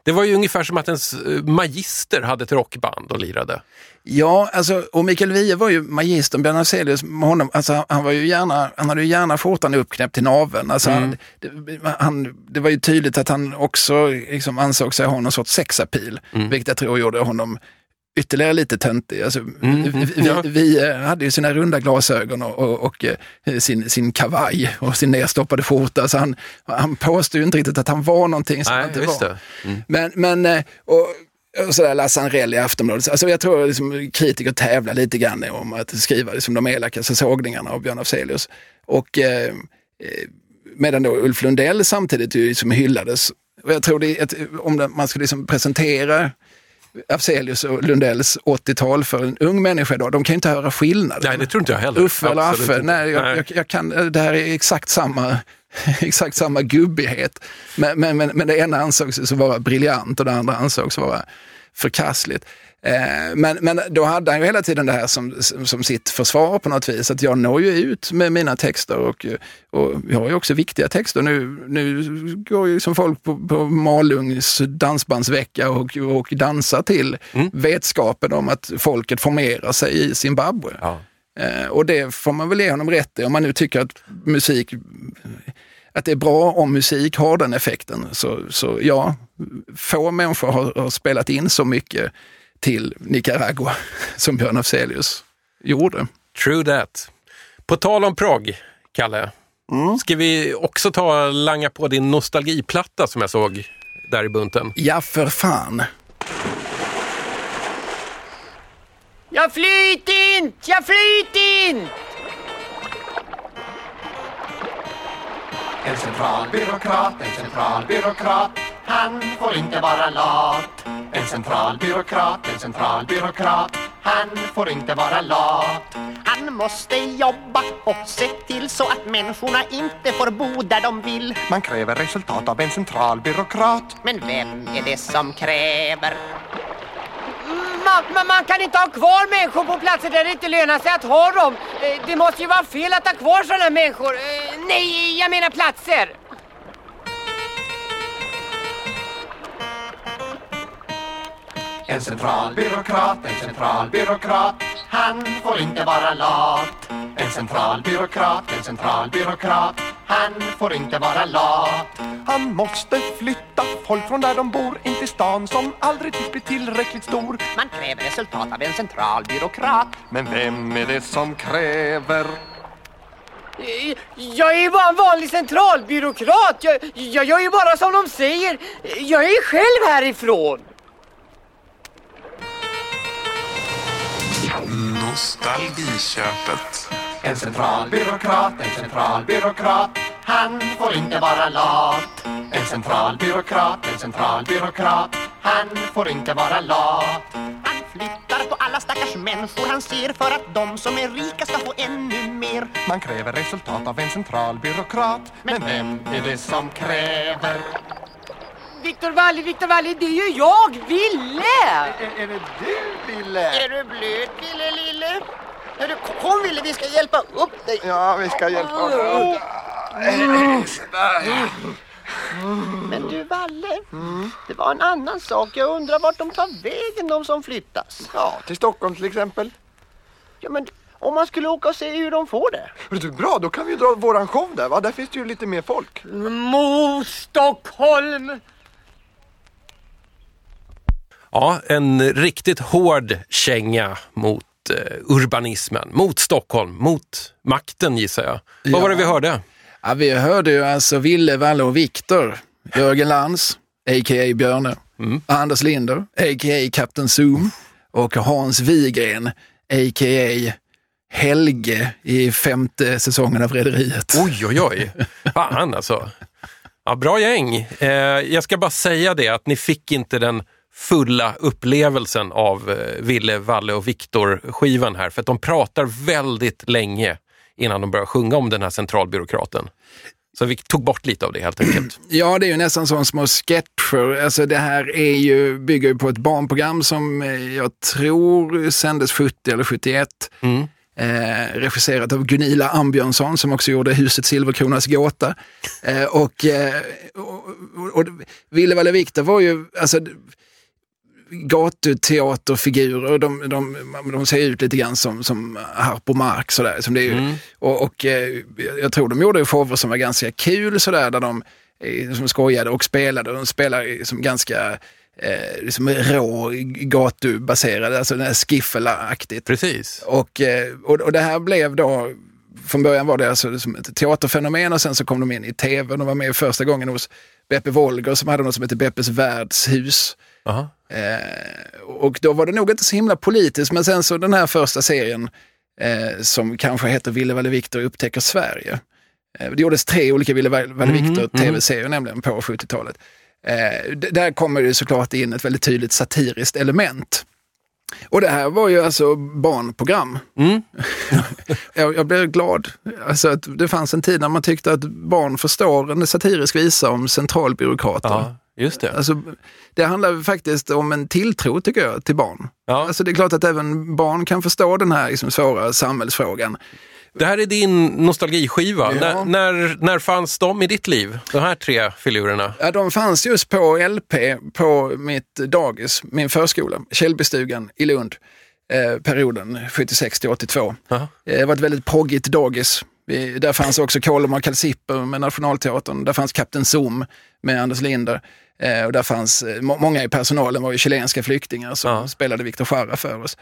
det var ju ungefär som att ens eh, magister hade ett rockband och lirade. Ja, alltså, och Mikael Wiehe var ju magistern, Björn Afzelius, honom, alltså, han, var ju gärna, han hade ju gärna skjortan uppknäppt till naveln. Alltså, han, det, han, det var ju tydligt att han också liksom, ansåg sig ha någon sorts sexapil, vilket jag tror gjorde honom ytterligare lite töntig. Alltså, vi, vi, ja. vi eh, hade ju sina runda glasögon och, och, och eh, sin, sin kavaj och sin nedstoppade skjorta. Så han, han påstod ju inte riktigt att han var någonting som Nej, han inte var. Mm. Men, men eh, och, och sådär Lasse Anrell i Aftonbladet. Alltså jag tror liksom, kritiker tävlar lite grann om att skriva liksom, de elakaste sågningarna av Björn Afzelius. Och eh, medan då Ulf Lundell samtidigt ju liksom hyllades. Och jag tror det ett, om man ska liksom presentera Afzelius och Lundells 80-tal för en ung människa idag, de kan ju inte höra skillnad. Nej, det tror inte jag heller. Uffe eller Affe, nej, jag, Nej. Jag, jag kan, det här är exakt samma, exakt samma gubbighet. Men, men, men, men det ena ansågs vara briljant och det andra ansågs vara förkastligt. Eh, men, men då hade han ju hela tiden det här som, som sitt försvar på något vis, att jag når ju ut med mina texter och, och jag har ju också viktiga texter. Nu, nu går ju som folk på, på Malungs dansbandsvecka och, och dansar till vetskapen om att folket formerar sig i Zimbabwe. Ja. Eh, och det får man väl ge honom rätt i. Om man nu tycker att musik, att det är bra om musik har den effekten. Så, så ja, få människor har, har spelat in så mycket till Nicaragua som Björn Afzelius gjorde. True that. På tal om progg, Kalle. Ska vi också ta langa på din nostalgiplatta som jag såg där i bunten? Ja, för fan. Jag flyt in! Jag flyt in! En centralbyråkrat, en centralbyråkrat Han får inte vara lat En centralbyråkrat, en centralbyråkrat Han får inte vara lat Han måste jobba och se till så att människorna inte får bo där de vill. Man kräver resultat av en centralbyråkrat Men vem är det som kräver? Man, man, kan inte ha kvar människor på platser där det inte lönar sig att ha dem. Eh, Det måste ju vara fel att ha kvar sådana människor. Eh, Nej, jag menar platser. En centralbyråkrat, en centralbyråkrat Han får inte vara lat En centralbyråkrat, en centralbyråkrat Han får inte vara lat Han måste flytta folk från där de bor In till stan som aldrig tycks bli tillräckligt stor Man kräver resultat av en central byråkrat. Men vem är det som kräver? Eh, Jag är bara en vanlig centralbyråkrat. Jag, jag gör ju bara som de säger. Jag är själv härifrån. Nostalgiköpet. En centralbyråkrat, en centralbyråkrat Han får inte vara lat En centralbyråkrat, en centralbyråkrat Han får inte vara lat Han flyttar på alla stackars människor han ser för att de som är rika ska få ännu mer. Man kräver resultat av en centralbyråkrat Men vem är det som kräver? Viktor Walli, Viktor Walli, det är ju jag, Ville! Är, är det du, Ville? Är du blöt, Ville lille? Hörru, kom Ville, vi ska hjälpa upp dig. Ja, vi ska hjälpa Mm. honom. Men du Valle, det var en annan sak. Jag undrar vart de tar vägen de som flyttas. Ja, till Stockholm till exempel. Ja men om man skulle åka och se hur de får det. Vet du, bra, då kan vi ju dra våran show där va? Där finns det ju lite mer folk. Mot Stockholm! Ja, en riktigt hård känga mot eh, urbanismen, mot Stockholm, mot makten gissar jag. Vad var det vi hörde? Ja, vi hörde ju alltså Ville, Valle och Viktor, Jörgen Lantz, a.k.a. Björne, Anders Linder, a.k.a. Kapten Zoom och Hans Wigren, a.k.a. Helge i femte säsongen av Rederiet. Oj, oj, oj. Fan alltså. Ja, bra gäng. Eh, jag ska bara säga det att ni fick inte den fulla upplevelsen av eh, Ville, Valle och Viktor-skivan här. För att de pratar väldigt länge innan de börjar sjunga om den här centralbyråkraten. Så vi tog bort lite av det helt enkelt. Ja, det är ju nästan som små sketcher. Alltså det här är ju, bygger ju på ett barnprogram som eh, jag tror sändes 70 eller 71. Eh, regisserat av Gunilla Ambjörnsson som också gjorde Huset Silverkronas gåta. Eh, och, eh, och, och, och Ville Valle Viktor var ju, alltså gatuteaterfigurer, de, de, de ser ut lite grann som, som Harpo Marx. Sådär, som det är ju. Mm. Och, och eh, jag tror de gjorde shower som var ganska kul, sådär, där de eh, som skojade och spelade. De spelade som ganska eh, liksom rå, gatubaserade, alltså det här skiffelaktigt. Precis. Och, eh, och, och det här blev då, från början var det alltså som ett teaterfenomen och sen så kom de in i tv. De var med första gången hos Beppe Wolger som hade något som heter Beppes värdshus. Eh, och då var det nog inte så himla politiskt, men sen så den här första serien eh, som kanske heter Ville Valle Viktor upptäcker Sverige. Eh, det gjordes tre olika Ville Valle Viktor tv-serier nämligen på 70-talet. Eh, där kommer det såklart in ett väldigt tydligt satiriskt element. Och det här var ju alltså barnprogram. jag, jag blev glad. Alltså att det fanns en tid när man tyckte att barn förstår en satirisk visa om centralbyråkrater. Ja, just det. Alltså, det handlar faktiskt om en tilltro tycker jag till barn. Ja. Alltså, det är klart att även barn kan förstå den här liksom, svåra samhällsfrågan. Det här är din nostalgiskiva. Ja. När, när, när fanns de i ditt liv? De här tre filurerna? Ja, de fanns just på LP på mitt dagis, min förskola, Källbystugan i Lund, eh, perioden 76 till 82. Aha. Eh, Det var ett väldigt proggigt dagis. Vi, där fanns också Kolum och Kalsipper med Nationalteatern. Där fanns Kapten Zoom med Anders Linder. Eh, och där fanns, eh, må- många i personalen var ju chilenska flyktingar som Ja. spelade Victor Jara för oss.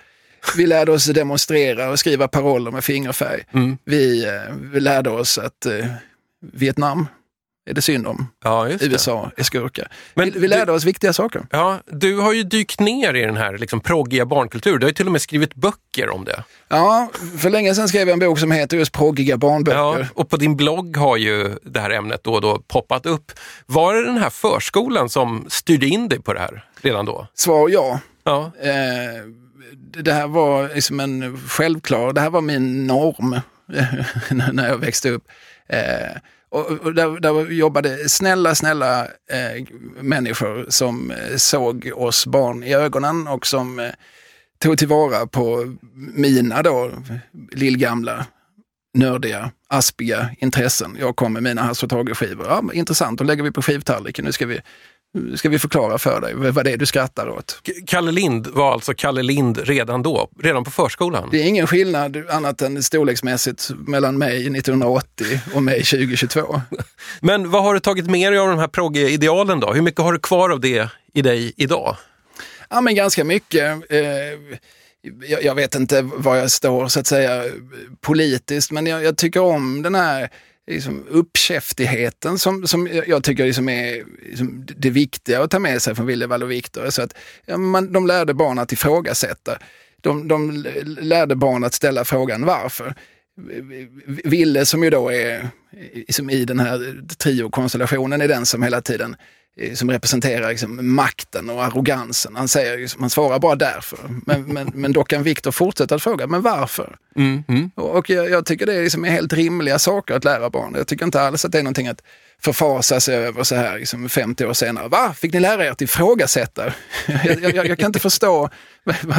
Vi lärde oss demonstrera och skriva paroller med fingerfärg. Vi, eh, vi lärde oss att eh, Vietnam är det synd om. Ja. USA är skurkar. Men vi, vi lärde oss viktiga saker. Ja, du har ju dykt ner i den här liksom, proggiga barnkulturen. Du har ju till och med skrivit böcker om det. Ja, för länge sedan skrev jag en bok som heter just Proggiga barnböcker. Ja, och på din blogg har ju det här ämnet då och då poppat upp. Var det den här förskolan som styrde in dig på det här redan då? Svar ja. Ja, Eh, det- det här var liksom en självklar, det här var min norm när jag växte upp. Eh, och och där, där jobbade snälla, snälla eh, människor som eh, såg oss barn i ögonen och som eh, tog tillvara på mina då lillgamla, nördiga, aspiga intressen. Jag kom med mina Hasse och Tage-skivor. Ja, intressant, då lägger vi på skivtallriken. Nu ska vi, ska vi förklara för dig vad det är du skrattar åt. Kalle Lind var alltså Kalle Lind redan då, redan på förskolan? Det är ingen skillnad annat än storleksmässigt mellan mig 1980 och mig 2022. Men vad har du tagit med dig av de här proggiga idealen då? Hur mycket har du kvar av det i dig idag? Ja, men ganska mycket. Eh, jag, vet inte var jag står så att säga politiskt, men jag tycker om den här liksom, uppkäftigheten som, som jag tycker liksom är liksom, det viktiga att ta med sig från Willevall och Viktor. Så att, ja, man, de lärde barn att ifrågasätta. De, de lärde barn att ställa frågan varför. Ville som ju då är liksom i den här triokonstellationen är den som hela tiden som representerar liksom makten och arrogansen. Han, säger, han svarar bara därför. Men, men, men då kan Viktor fortsätta att fråga, men varför? Och, och jag, jag tycker det är liksom helt rimliga saker att lära barn. Jag tycker inte alls att det är någonting att förfasa sig över så här liksom 50 år senare. Va? Fick ni lära er att ifrågasätta? jag, jag, jag kan inte förstå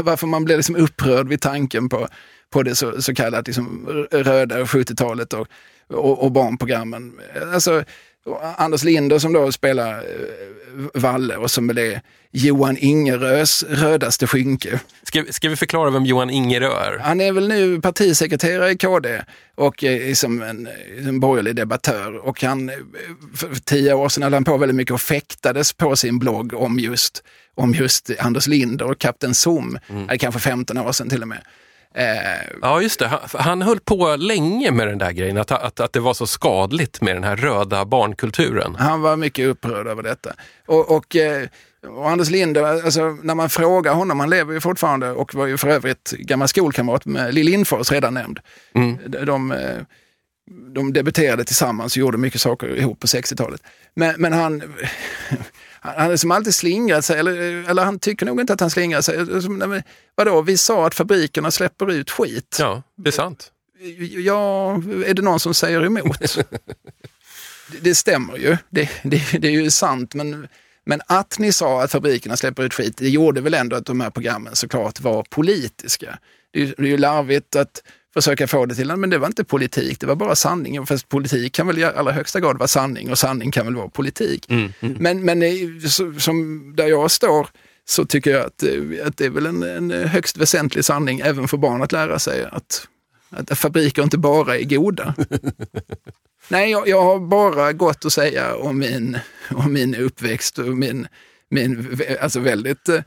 varför man blir liksom upprörd vid tanken på, på det så, så kallat liksom röda 70-talet och, och, och barnprogrammen. Alltså, Anders Linder som då spelar eh, Valle och som är Johan Ingerös rödaste skynke. Ska, ska vi förklara vem Johan Ingerö är? Han är väl nu partisekreterare i KD och är som en, en borgerlig debattör. Och han, eh, för tio år sedan höll han på väldigt mycket och fäktades på sin blogg om just, om just Anders Linder och Kapten Zoom. Det är kanske 15 år sedan till och med. Eh, Ja, just det. Han, han höll på länge med den där grejen, att, att, att det var så skadligt med den här röda barnkulturen. Han var mycket upprörd över detta. Och, och, eh, och Anders Linder, alltså, när man frågar honom, han lever ju fortfarande och var ju för övrigt gammal skolkamrat med Lill Lindfors, redan nämnd. De, de, eh, de debuterade tillsammans och gjorde mycket saker ihop på 60-talet. Men, men han, han hade som alltid slingrat sig, eller, eller han tycker nog inte att han slingrar sig. Alltså, nej, men Vadå, vi sa att fabrikerna släpper ut skit. Ja, det är sant. Ja, är det någon som säger emot? det, det stämmer ju, det, det, det är ju sant. Men, men att ni sa att fabrikerna släpper ut skit, det gjorde väl ändå att de här programmen såklart var politiska. Det är, ju- det är ju larvigt att försöka få det till, men det var inte politik, det var bara sanning. Fast politik kan väl i allra högsta grad vara sanning och sanning kan väl vara politik. Men, men eh, så, som där jag står så tycker jag att, eh, att det är väl en, en högst väsentlig sanning även för barn att lära sig att, att fabriker inte bara är goda. Nej, jag, jag har bara gott att säga om min, om min uppväxt och min, min alltså väldigt eh,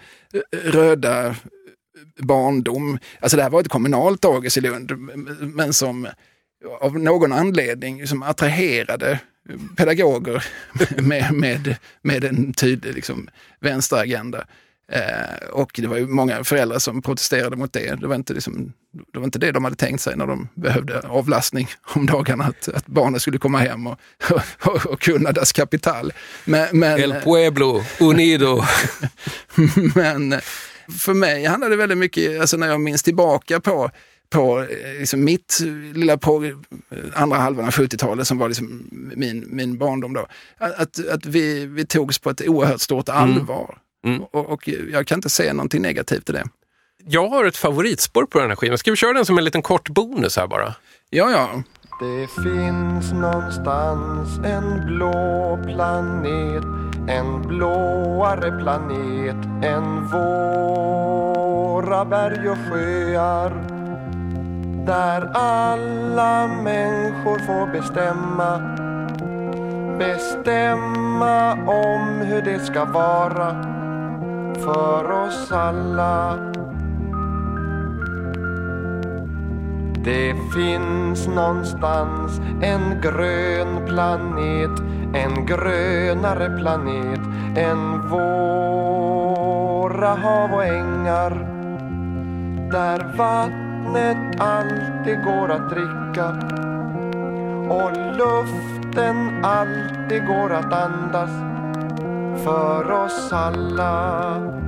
röda barndom. Alltså det här var ett kommunalt dagis i Lund, men som av någon anledning som attraherade pedagoger med, med, med en tydlig liksom, vänsteragenda. Eh, och det var ju många föräldrar som protesterade mot det. Det var, inte liksom, det var inte det de hade tänkt sig när de behövde avlastning om dagarna, att, att barnen skulle komma hem och, och, och kunna das kapital. Men, men, El Pueblo Unido. men för mig handlar det väldigt mycket, alltså när jag minns tillbaka på på eh, liksom mitt lilla på eh, andra halvan av 70-talet som var liksom min, min barndom då. Att, att vi, vi togs på ett oerhört stort allvar. Mm. Och, och jag kan inte se någonting negativt i det. Jag har ett favoritspår på den här skivan. Ska vi köra den som en liten kort bonus här bara? Ja, ja. Det finns någonstans en blå planet en blåare planet än våra berg och sjöar. Där alla människor får bestämma Bestämma om hur det ska vara för oss alla. Det finns någonstans en grön planet En grönare planet än våra hav och ängar. Där vattnet alltid går att dricka Och luften alltid går att andas För oss alla.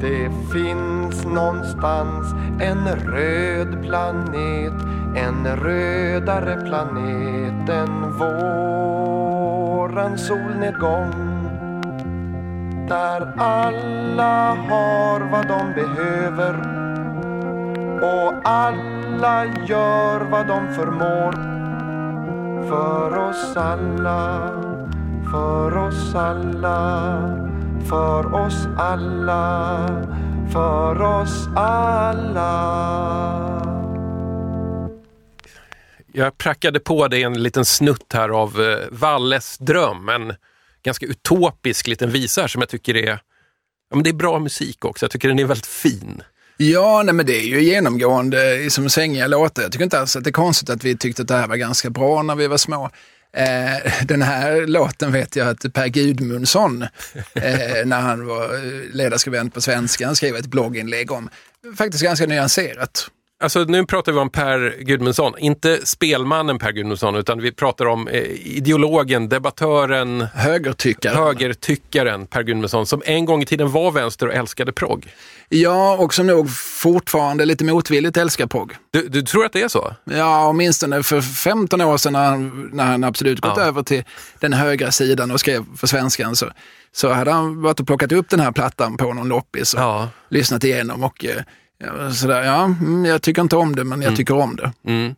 Det finns någonstans en röd planet En rödare planet än våran solnedgång. Där alla har vad de behöver Och alla gör vad de förmår. För oss alla, för oss alla för oss alla, för oss alla. Jag prackade på dig en liten snutt här av eh, Valles dröm, en ganska utopisk liten visa här som jag tycker är, ja, men det är bra musik också. Jag tycker den är väldigt fin. Ja, nej, men det är ju genomgående som svängiga låtar. Jag tycker inte alls att det är konstigt att vi tyckte att det här var ganska bra när vi var små. Eh, den här låten vet jag att Per Gudmundsson, eh, när han var ledarskribent på Svenskan, skrev ett blogginlägg om. Faktiskt ganska nyanserat. Alltså nu pratar vi om Per Gudmundsson, inte spelmannen Per Gudmundsson, utan vi pratar om eh, ideologen, debattören, Högertyckaren. högertyckaren Per Gudmundsson, som en gång i tiden var vänster och älskade progg. Ja, och som nog fortfarande lite motvilligt älskar progg. Du, du tror att det är så? Ja, åtminstone för 15 år sedan när han, när han absolut gått Ja. över till den högra sidan och skrev för Svenskan så, så hade han varit och plockat upp den här plattan på någon loppis och Ja. lyssnat igenom och eh, sådär, ja, mm, jag tycker inte om det men jag tycker om det. Mm.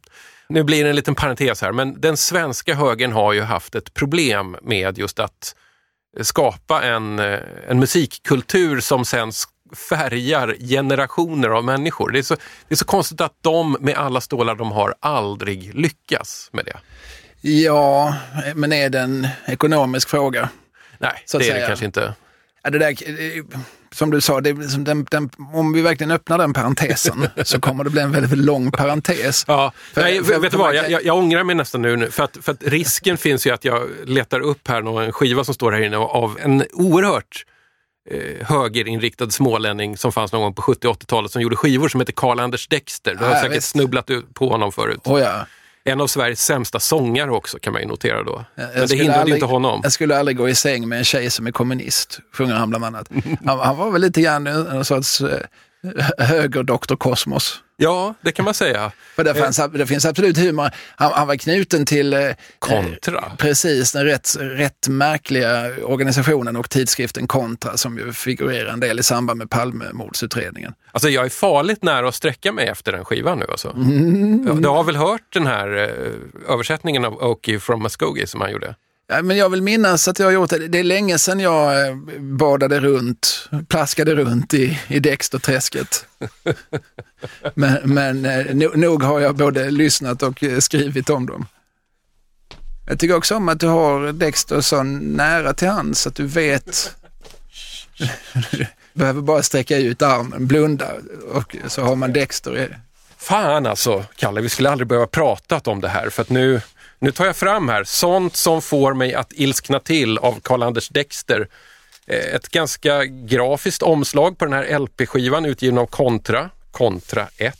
Nu blir det en liten parentes här, men den svenska högern har ju haft ett problem med just att skapa en, eh, en musikkultur som sen färgar generationer av människor. Det är, så, det är så konstigt att de med alla stålar de har aldrig lyckas med det. Ja, men är det en ekonomisk fråga? Nej, det är det säga. kanske inte. Ja, det där, eh, som du sa, det, liksom den, den, om vi verkligen öppnar den parentesen så kommer det bli en väldigt, väldigt lång parentes. Ja, För- nej, för- vet du vad, jag, jag, jag ångrar mig nästan nu, nu för att, för att risken finns ju att jag letar upp här någon skiva som står här inne av en oerhört eh, högerinriktad smålänning som fanns någon gång på 70 80-talet som gjorde skivor som heter Karl-Anders Dexter. Du har Ja, jag säkert vet. snubblat på honom förut. Oh, ja. En av Sveriges sämsta sångare också kan man ju notera då. Jag Men det hindrade aldrig- inte honom. Jag skulle aldrig gå i säng med en tjej som är kommunist, sjunger han bland annat. Han, han var väl lite grann en sorts eh, höger Dr. Kosmos. Ja, det kan man säga. För det, fanns, det finns absolut humor. Han, han var knuten till eh, Kontra. eh, precis den rätt, rätt märkliga organisationen och tidskriften Kontra som ju figurerar en del i samband med Palmemordsutredningen. Alltså jag är farligt nära att sträcka mig efter den skivan nu alltså. Mm. Du har väl hört den här eh, översättningen av Okie from Muskogee som han gjorde? Men jag vill minnas att jag har gjort det. Det är länge sedan jag eh, badade runt, plaskade runt i, i Dexterträsket. men men eh, no, nog har jag både lyssnat och eh, skrivit om dem. Jag tycker också om att du har Dexter så nära till hands att du vet. Du behöver bara sträcka ut armen, blunda och så har man Dexter. Fan alltså, Kalle, vi skulle aldrig behöva prata om det här för att nu, nu tar jag fram här sånt som får mig att ilskna till av Karl-Anders Dexter. Eh, ett ganska grafiskt omslag på den här LP-skivan utgiven av Kontra, Kontra 1.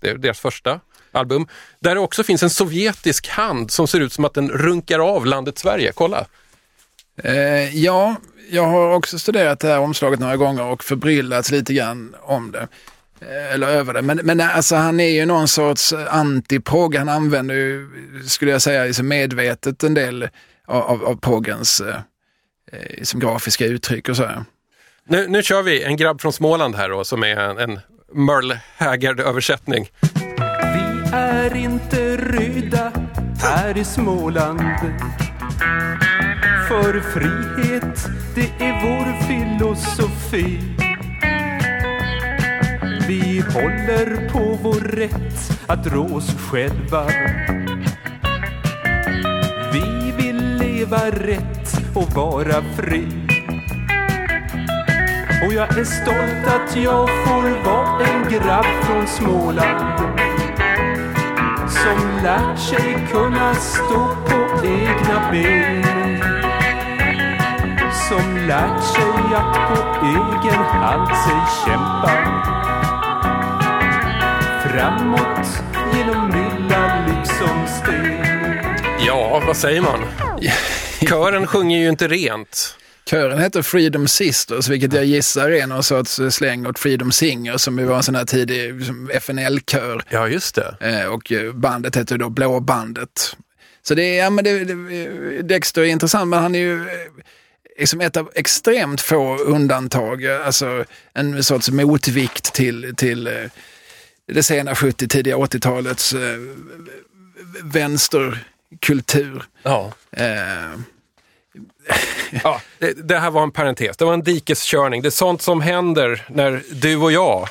Det är deras första album. Där det också finns en sovjetisk hand som ser ut som att den runkar av landet Sverige. Kolla! Eh, ja, jag har också studerat det här omslaget några gånger och förbryllats lite grann om det. Eh, eller över det. Men, men alltså, han är ju någon sorts antipåg. Han använder ju, skulle jag säga, liksom medvetet en del av, av, av eh, eh, grafiska uttryck och så. Nu, nu kör vi en grabb från Småland här då, som är en, en Merle Haggard-översättning. Vi är inte röda här i Småland För frihet, det är vår filosofi vi håller på vår rätt att rå oss själva. Vi vill leva rätt och vara fri. Och jag är stolt att jag får vara en grabb från Småland som lärt sig kunna stå på egna ben. Som lärt sig att på egen hand sig kämpa framåt genom lilla liksom sten Ja, vad säger man? Kören sjunger ju inte rent. Kören heter Freedom Sisters, vilket jag gissar är någon sorts släng åt Freedom Singers som ju var en sån här tidig FNL-kör. Ja, just det. Eh, och eh, bandet heter då Blå bandet. Så det är, ja men det, det, Dexter är intressant, men han är ju eh, liksom ett av extremt få undantag, alltså en sorts motvikt till, till eh, det sena 70, tidiga 80-talets eh, vänsterkultur. Ja. Eh, Ja, det, det här var en parentes. Det var en dikeskörning. Det är sånt som händer när du och jag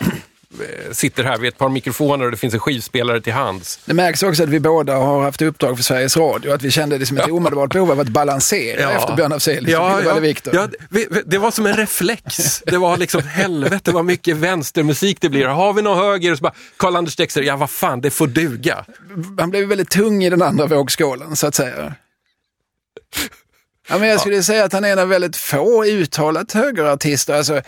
sitter här vid ett par mikrofoner och det finns en skivspelare till hands. Det märks också att vi båda har haft uppdrag för Sveriges Radio, att vi kände det som ett omedelbart behov av att balansera efter Björn Afzelius och ja, ja, Viktor. ja, det var som en reflex. Det var liksom helvete vad mycket vänstermusik det blir. Har vi någon höger? Och så bara, Karl-Anders Dexter, ja vad fan, det får duga. Han blev väldigt tung i den andra vågskålen så att säga. Ja, men jag skulle säga att han är en av väldigt få uttalat högerartister. Alltså,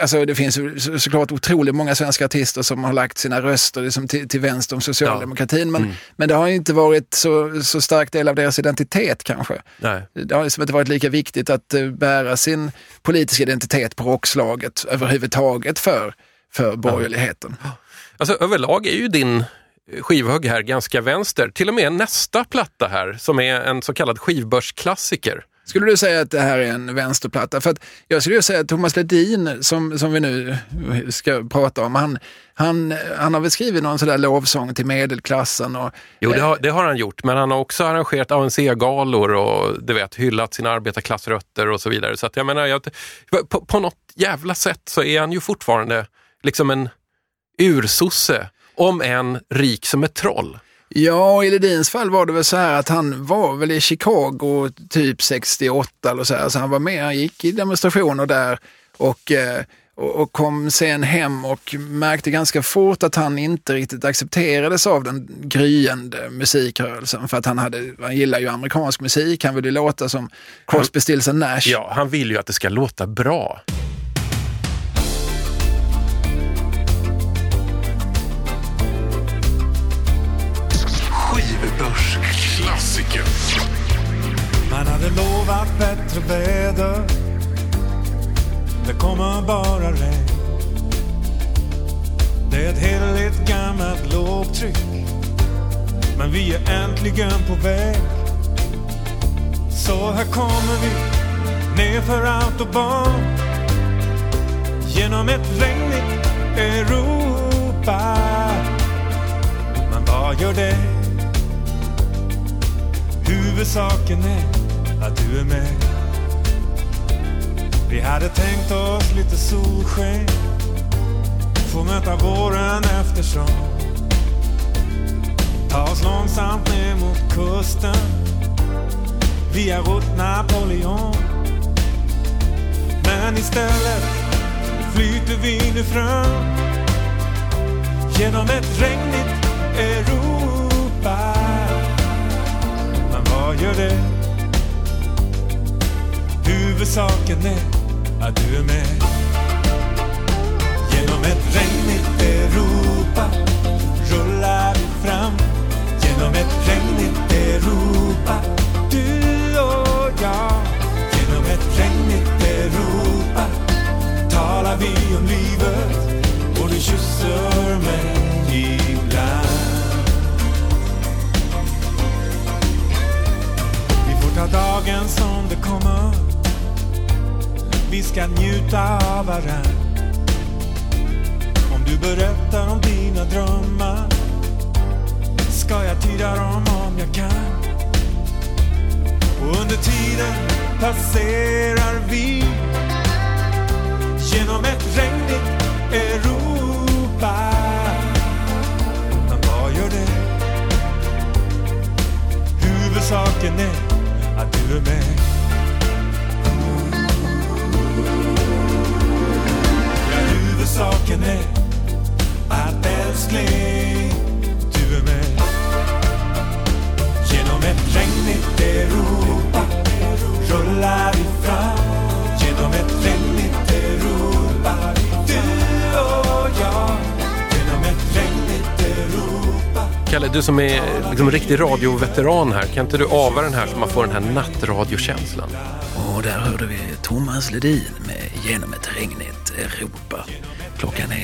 alltså det finns så, såklart otroligt många svenska artister som har lagt sina röster liksom till, till vänster om socialdemokratin. Men, men det har ju inte varit så, så stark del av deras identitet kanske. Nej. Det har liksom inte varit lika viktigt att eh, bära sin politiska identitet på rockslaget överhuvudtaget för, för borgerligheten. Alltså överlag är ju din skivhugg här ganska vänster. Till och med nästa platta här som är en så kallad skivbörsklassiker. Skulle du säga att det här är en vänsterplatta? För att jag skulle ju säga att Thomas Ledin, som, som vi nu ska prata om, han, han, han har väl skrivit någon sån där lovsång till medelklassen. Och, Jo, det har, det har han gjort, men han har också arrangerat ANC-galor och du vet, hyllat sina arbetarklassrötter och så vidare. Så att jag menar, jag, på, på något jävla sätt så är han ju fortfarande liksom en ursosse, om en rik som ett troll. Ja, i Ledins fall var det väl så här att han var väl i Chicago typ 68 eller så här, så han var med, han gick i demonstrationer där och, eh, och och kom sen hem och märkte ganska fort att han inte riktigt accepterades av den gryende musikrörelsen för att han, hade, han gillar ju amerikansk musik, han ville låta som Crosby, Stills Nash. Ja, han vill ju att det ska låta bra. Man hade lovat bättre väder Det kommer bara regn Det är ett hederligt gammalt lågtryck. Men vi är äntligen på väg. Så här kommer vi nerför autobahn. Genom ett regnigt Europa. Men vad gör det? Huvudsaken är att du är med. Vi hade tänkt oss lite solsken. Få möta våren eftersom. Ta oss långsamt ner mot kusten. Via rutt Napoleon. Men istället flyter vi nu fram. Genom ett regnigt Europa. Jag gör det? Huvudsaken är att du är med. Genom ett regnigt Europa rullar vi fram. Genom ett regnigt Europa, du och jag. Genom ett regnigt Europa talar vi om livet och du kysser mig ibland. Ta dagen som det kommer. Vi ska njuta av varann. Om du berättar om dina drömmar ska jag tyda dem om jag kan. Och under tiden passerar vi genom ett regnigt Europa. Men vad gör det? Huvudsaken är att du är med. Ja, huvudsaken är att älskling, du är med. Genom ett regnigt Europa rullar vi fram. Genom ett regnigt Europa, du och jag. Genom ett regnigt Europa. Kalle, du som är liksom en riktig radioveteran här, kan inte du ava den här så man får den här nattradiokänslan? Och där hörde vi Thomas Ledin med Genom ett regnigt Europa. Klockan är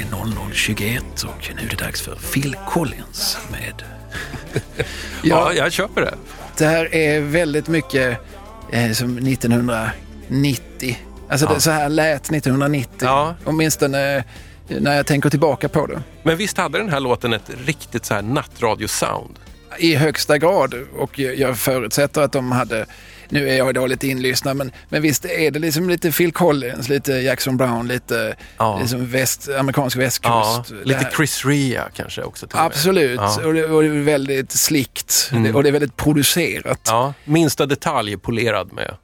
00.21 och nu är det dags för Phil Collins med... Ja, jag köper det. Det här är väldigt mycket eh, som 1990. Alltså Ja. det, så här lät 1990. Ja. Åtminstone när jag tänker tillbaka på det. Men visst hade den här låten ett riktigt så här nattradiosound? I högsta grad och jag- förutsätter att de hade, nu är jag dåligt inlyssnad, men, men visst är det liksom lite Phil Collins, lite Jackson Brown, lite Ja. liksom väst, amerikansk västkust. Ja, lite Chris Rea kanske också. Absolut, Ja. och, det, och det är väldigt slickt Mm. och det är väldigt producerat. Minsta detalj polerad med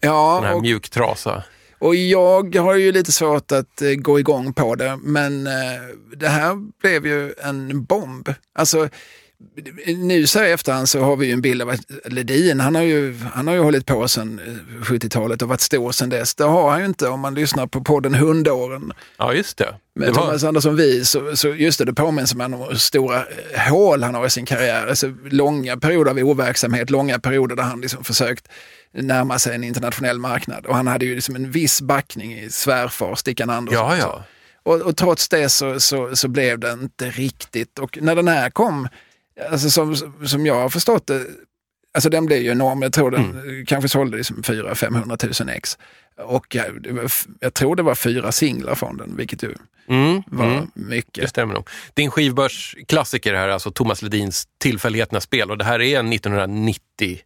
Ja, den här och, mjuktrasa. Och jag har ju lite svårt att eh, gå igång på det, men eh, det här blev ju en bomb. Alltså, nu så här efterhand så har vi ju en bild av att Ledin, han har ju, han har ju hållit på sedan eh, 70-talet och varit stor sedan dess. Det har han ju inte om man lyssnar på podden Hundåren. Ja, just det. Med det var... Thomas Andersson Vi, så, så just det, det påminns om hur stora eh, hål han har i sin karriär. Alltså långa perioder av overksamhet, långa perioder där han liksom försökt närma sig en internationell marknad. Och han hade ju liksom en viss backning i svärfar, Stickan Andersson. Ja, ja. Och, och trots det så, så, så blev det inte riktigt. Och när den här kom, alltså som, som jag har förstått det, alltså den blev ju enorm. Jag tror den Mm. kanske sålde liksom 400-500 000 ex. Och jag, jag tror det var fyra singlar från den, vilket ju Mm, var mm. mycket. Det stämmer nog. Din skivbörsklassiker här är alltså Thomas Ledins Tillfälligheternas spel och det här är 1990.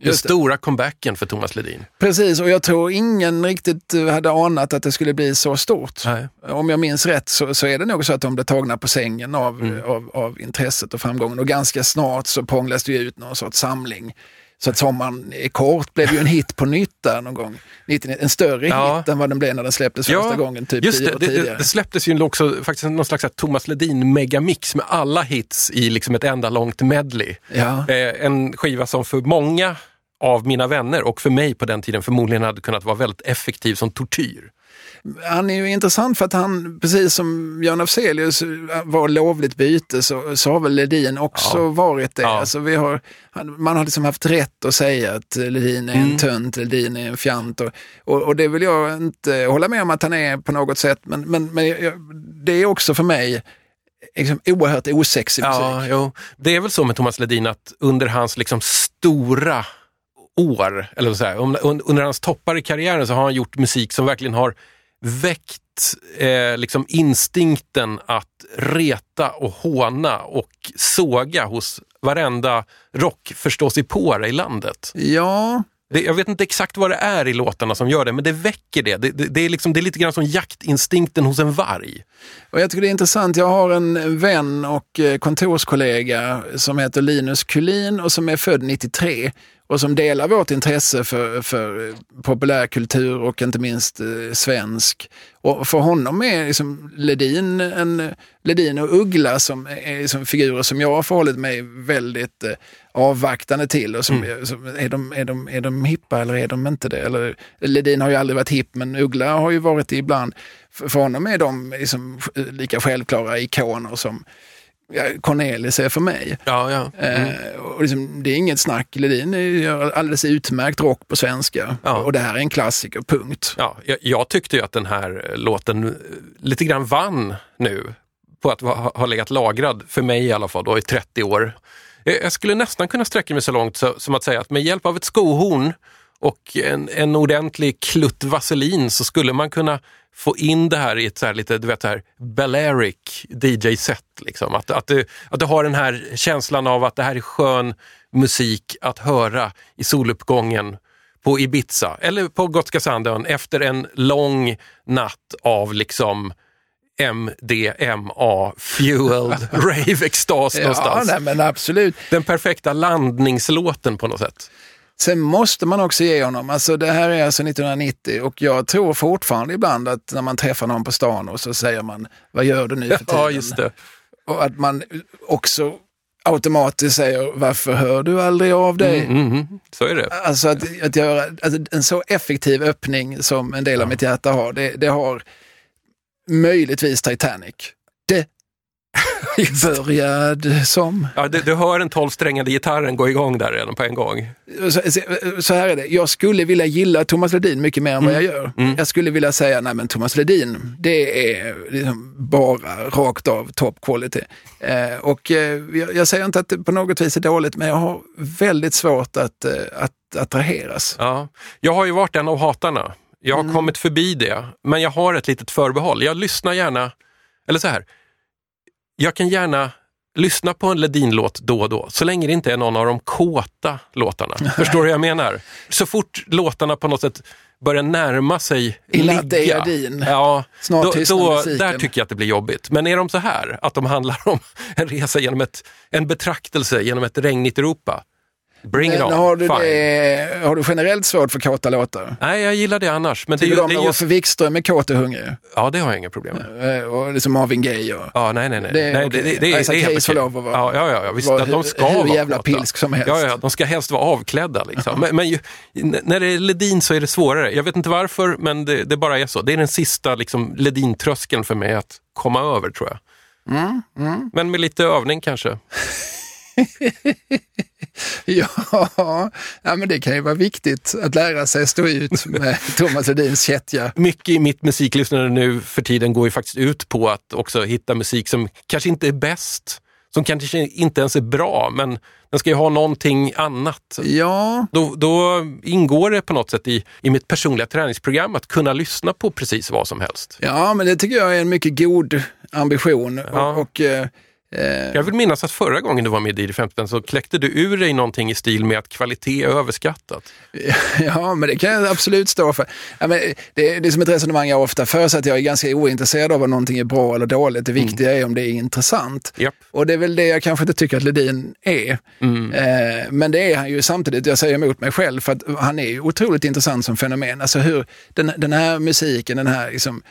Den stora comebacken för Thomas Ledin. Precis, och jag tror ingen riktigt eh, hade anat att det skulle bli så stort. Nej. Om jag minns rätt så, så är det nog så att de blev tagna på sängen av, Mm. av, av intresset och framgången. Och ganska snart så prånglas det ut någon sorts samling. Så att Sommaren är kort blev ju en hit på nytt där någon gång. 99 En större Ja. hit än vad den blev när den släpptes första gången, typ just tio år det, tidigare. det, det släpptes ju också faktiskt någon slags Thomas Ledin megamix med alla hits i liksom ett enda långt medley. Ja. Eh, en skiva som för många av mina vänner och för mig på den tiden förmodligen hade kunnat vara väldigt effektiv som tortyr. Han är ju intressant för att han, precis som Björn Afzelius var lovligt byte, så, så har väl Ledin också Ja. varit det. Ja. Alltså vi har, man har liksom haft rätt att säga att Ledin är en Mm. tönt, Ledin är en fjant. Och, och, och det vill jag inte hålla med om att han är på något sätt, men, men, men det är också för mig liksom oerhört osexig musik. Ja, jo. Det är väl så med Thomas Ledin att under hans liksom stora år, eller så här, under hans toppar i karriären så har han gjort musik som verkligen har väckt eh, liksom instinkten att reta och håna och såga hos varenda rockförståsigpåare i landet. Ja, det, jag vet inte exakt vad det är i låtarna som gör det, men det väcker det. Det, det, det, är, liksom, det är lite grann som jaktinstinkten hos en varg. och jag tycker det är intressant. Jag har en vän och eh, kontorskollega som heter Linus Kulin och som är född 93 och som delar vårt intresse för, för eh, populärkultur och inte minst eh, svensk. Och för honom är liksom Ledin, en, Ledin och Uggla som är liksom figurer som jag har förhållit mig väldigt eh, avvaktande till. Och som, som, är, de, är, de, är de hippa eller är de inte det? Eller, Ledin har ju aldrig varit hipp men Uggla har ju varit det ibland. För, för honom är de liksom lika självklara ikoner som ja, Cornelis är för mig. Ja, ja. Mm. Eh, och liksom, det är inget snack. Ledin gör alldeles utmärkt rock på svenska. Ja. Och det här är en klassiker, punkt. Ja, jag, jag tyckte ju att den här låten eh, lite grann vann nu på att ha, ha legat lagrad, för mig i alla fall, då, i 30 år. Eh, jag skulle nästan kunna sträcka mig så långt så, som att säga att med hjälp av ett skohorn och en, en ordentlig klutt vaselin så skulle man kunna få in det här i ett så här lite, du vet, så här Balearic DJ-set. Liksom. Att, att, du, att du har den här känslan av att det här är skön musik att höra i soluppgången på Ibiza eller på Gotska Sandön efter en lång natt av liksom MDMA-fueled rave-extas Ja, någonstans. nej, men absolut. Den perfekta landningslåten på något sätt. Sen måste man också ge honom, alltså det här är alltså 1990 och jag tror fortfarande ibland att när man träffar någon på stan och så säger man, vad gör du nu för tiden? Ja, just det. Och att man också automatiskt säger, varför hör du aldrig av dig? Mm, mm, mm. Så är det. Alltså att, att göra alltså en så effektiv öppning som en del av mitt hjärta har, det, det har möjligtvis Titanic. Det började som... Ja, du, du hör den tolvsträngade gitarren gå igång där redan på en gång. Så, så här är det, jag skulle vilja gilla Thomas Ledin mycket mer än vad jag gör. Jag skulle vilja säga, nej men Thomas Ledin, det är liksom bara rakt av top quality. Eh, och eh, jag, jag säger inte att det på något vis är dåligt, men jag har väldigt svårt att, eh, att attraheras. Ja. Jag har ju varit en av hatarna. Jag har kommit förbi det, men jag har ett litet förbehåll. Jag lyssnar gärna, eller så här, jag kan gärna lyssna på en Ledin-låt då och då, så länge det inte är någon av de kåta låtarna. Förstår du vad jag menar? Så fort låtarna på något sätt börjar närma sig I Latte ligga, ja, Snart då, då, där tycker jag att det blir jobbigt. Men är de så här, att de handlar om en resa genom ett, en betraktelse genom ett regnigt Europa, bring it Men on. har, du det, har du generellt svårt för kåta låtar? Nej, jag gillar det annars. Men det är Tycker ju, du om det är när Roffe Wikström är kåt och hungrig? ja, det har jag inga problem med. Eh, Och liksom Marvin Gaye och... Ja, nej, nej, nej. Det nej, det, det, det, det är Hayes får lov att vara- Ja, ja, ja, visst. att de ska hur vara jävla kåta. pilsk som helst. Ja, ja, de ska helst vara avklädda. Liksom. men, men ju, när det är Ledin så är det svårare. Jag vet inte varför, men det, det bara är så. Det är den sista liksom, Ledin-tröskeln för mig att komma över, tror jag. Mm, mm. Men med lite övning kanske. Ja, ja, men det kan ju vara viktigt att lära sig stå ut med Thomas Ledins kättja. Mycket i mitt musiklyssnande nu för tiden går ju faktiskt ut på att också hitta musik som kanske inte är bäst, som kanske inte ens är bra, men den ska ju ha någonting annat. Ja, Då, då ingår det på något sätt i, i mitt personliga träningsprogram att kunna lyssna på precis vad som helst. ja, men det tycker jag är en mycket god ambition. Ja. Och, och, eh, Jag vill minnas att förra gången du var med i Didi 15 så kläckte du ur dig någonting i stil med att kvalitet är överskattat. Ja, men det kan jag absolut stå för. Ja, men det, det är som ett resonemang jag ofta för, så att jag är ganska ointresserad av om någonting är bra eller dåligt. Det viktiga är om det är intressant. Japp. Och det är väl det jag kanske inte tycker att Ledin är. Eh, men det är han ju samtidigt, jag säger emot mig själv, för att han är ju otroligt intressant som fenomen. Alltså hur den, den här musiken, den här liksom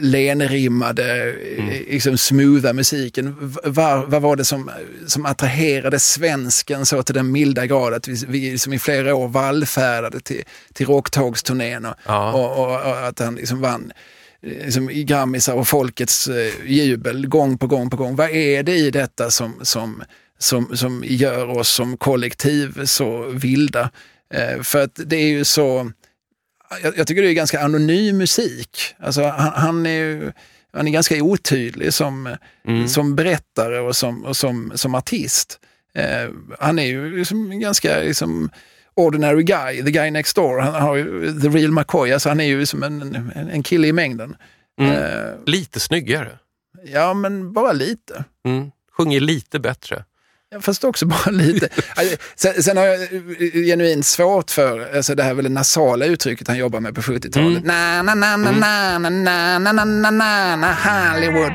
lenrimmade, eh, liksom smootha musiken, var, vad var det som, som attraherade svensken så till den milda grad att vi, vi liksom i flera år vallfärdade till, till rocktågsturnén och, Ja. och, och, och att han liksom vann eh, liksom i grammisar och folkets eh, jubel gång på gång på gång. Vad är det i detta som, som, som, som gör oss som kollektiv så vilda? Eh, för att det är ju så, jag, jag tycker det är ganska anonym musik. Alltså han, han är ju, han är ganska otydlig som, som berättare och som, och som, som artist. Eh, han är ju liksom ganska liksom, ordinary guy, the guy next door. Han har ju the real McCoy, alltså han är ju som en, en, en kille i mängden. Eh, Lite snyggare. ja, men bara lite. Mm. Sjunger lite bättre. Fast också bara lite. Alltså, sen, sen har jag eh, genuint svårt för, alltså det här väl det nasala uttrycket han jobbar med på 70-talet. Na, na, na, na, na, na, na, na, na, na, na, na, Hollywood.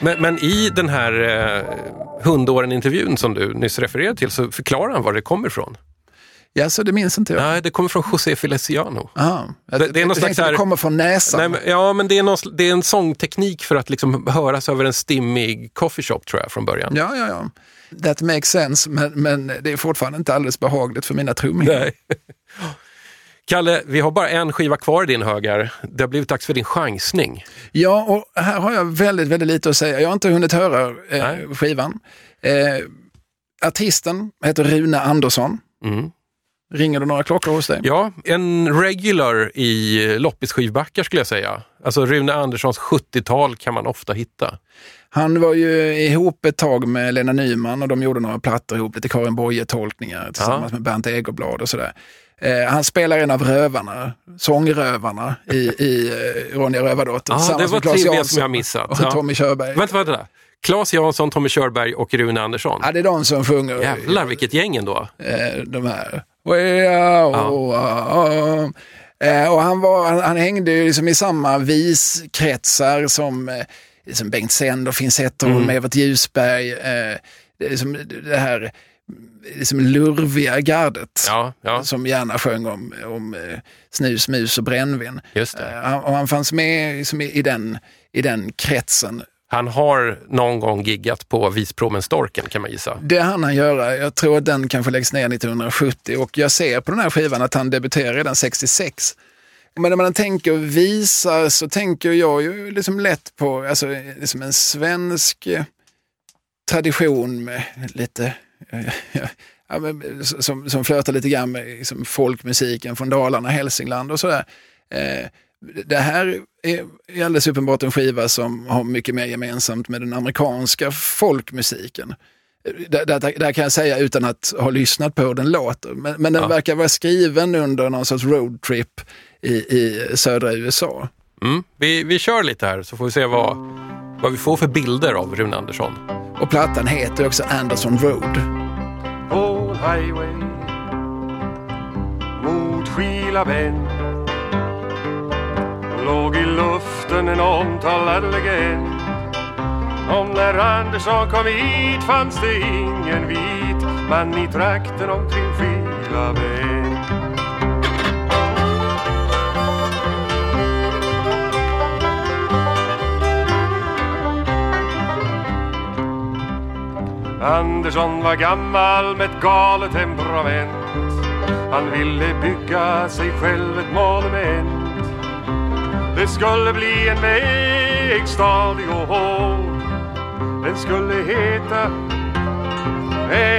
Men, men i den här eh, hundåren-intervjun som du nyss refererade till så förklarar han var det kommer ifrån. Ja, så det minns inte jag. Nej, det kommer från José Feliciano. Aha. Det- det är någon jag slags tänkte här- det kommer från näsan. Nej, men, ja, men det är, någon, det är en sångteknik för att liksom höras över en stimmig coffeeshop tror jag från början. Ja, ja, ja. That makes sense, men, men det är fortfarande inte alldeles behagligt för mina trumhinnor. Kalle, vi har bara en skiva kvar i din hög här. Det har blivit dags för din chansning. Ja, och här har jag väldigt, väldigt lite att säga. Jag har inte hunnit höra eh, skivan. Eh, artisten heter Rune Andersson. Mm. Ringer det några klockor hos dig? Ja, en regular i loppisskivbackar skulle jag säga. Alltså Rune Anderssons 70-tal kan man ofta hitta. Han var ju ihop ett tag med Lena Nyman och de gjorde några plattor ihop, lite Karin Boye-tolkningar tillsammans med Bernt Egerblad och sådär. Eh, han spelar en av rövarna, sångrövarna i, i eh, Ronja Rövardotter. Ja, tillsammans det var med Claes Jansson som jag missat. Och Ja. Tommy Körberg. Vänta, vänta. vänta. Claes Jansson, Tommy Körberg och Rune Andersson. Ja, det är de som sjunger. Jävlar vilket gäng ändå. eh, de här. Eh, och han, var, han, han hängde ju liksom i samma viskretsar som, eh, som Bengt Sänd och Finn Zetterholm, Mm. Evert Ljusberg. Eh, liksom det här liksom lurviga gardet Ja, ja. som gärna sjöng om, om eh, snus, mus och brännvin. Just. Eh, han, och han fanns med liksom i, i, den, i den kretsen. Han har någon gång giggat på Vispromen Storken kan man gissa. Det hann han göra. Jag tror att den kanske läggs ner 1970 och jag ser på den här skivan att han debuterar redan 66. Men när man tänker visa så tänker jag ju liksom lätt på alltså, liksom en svensk eh, tradition med lite eh, ja, men, som, som flörtar lite grann med liksom, folkmusiken från Dalarna, Hälsingland och sådär. Eh, det här är alldeles uppenbart en skiva som har mycket mer gemensamt med den amerikanska folkmusiken. Där, där, där kan jag säga utan att ha lyssnat på hur den låter. Men, men den Ja. verkar vara skriven under någon sorts roadtrip i, i södra USA. Mm. Vi, vi kör lite här så får vi se vad, vad vi får för bilder av Rune Andersson. Och plattan heter också Anderson Road. Old highway mot låg i luften en omtalad legend. Om när Andersson kom hit fanns det ingen vit man i trakten omkring Skilabänn Andersson var gammal med ett galet temperament. Han ville bygga sig själv ett monument det skulle bli en väg stadig och hård Den skulle heta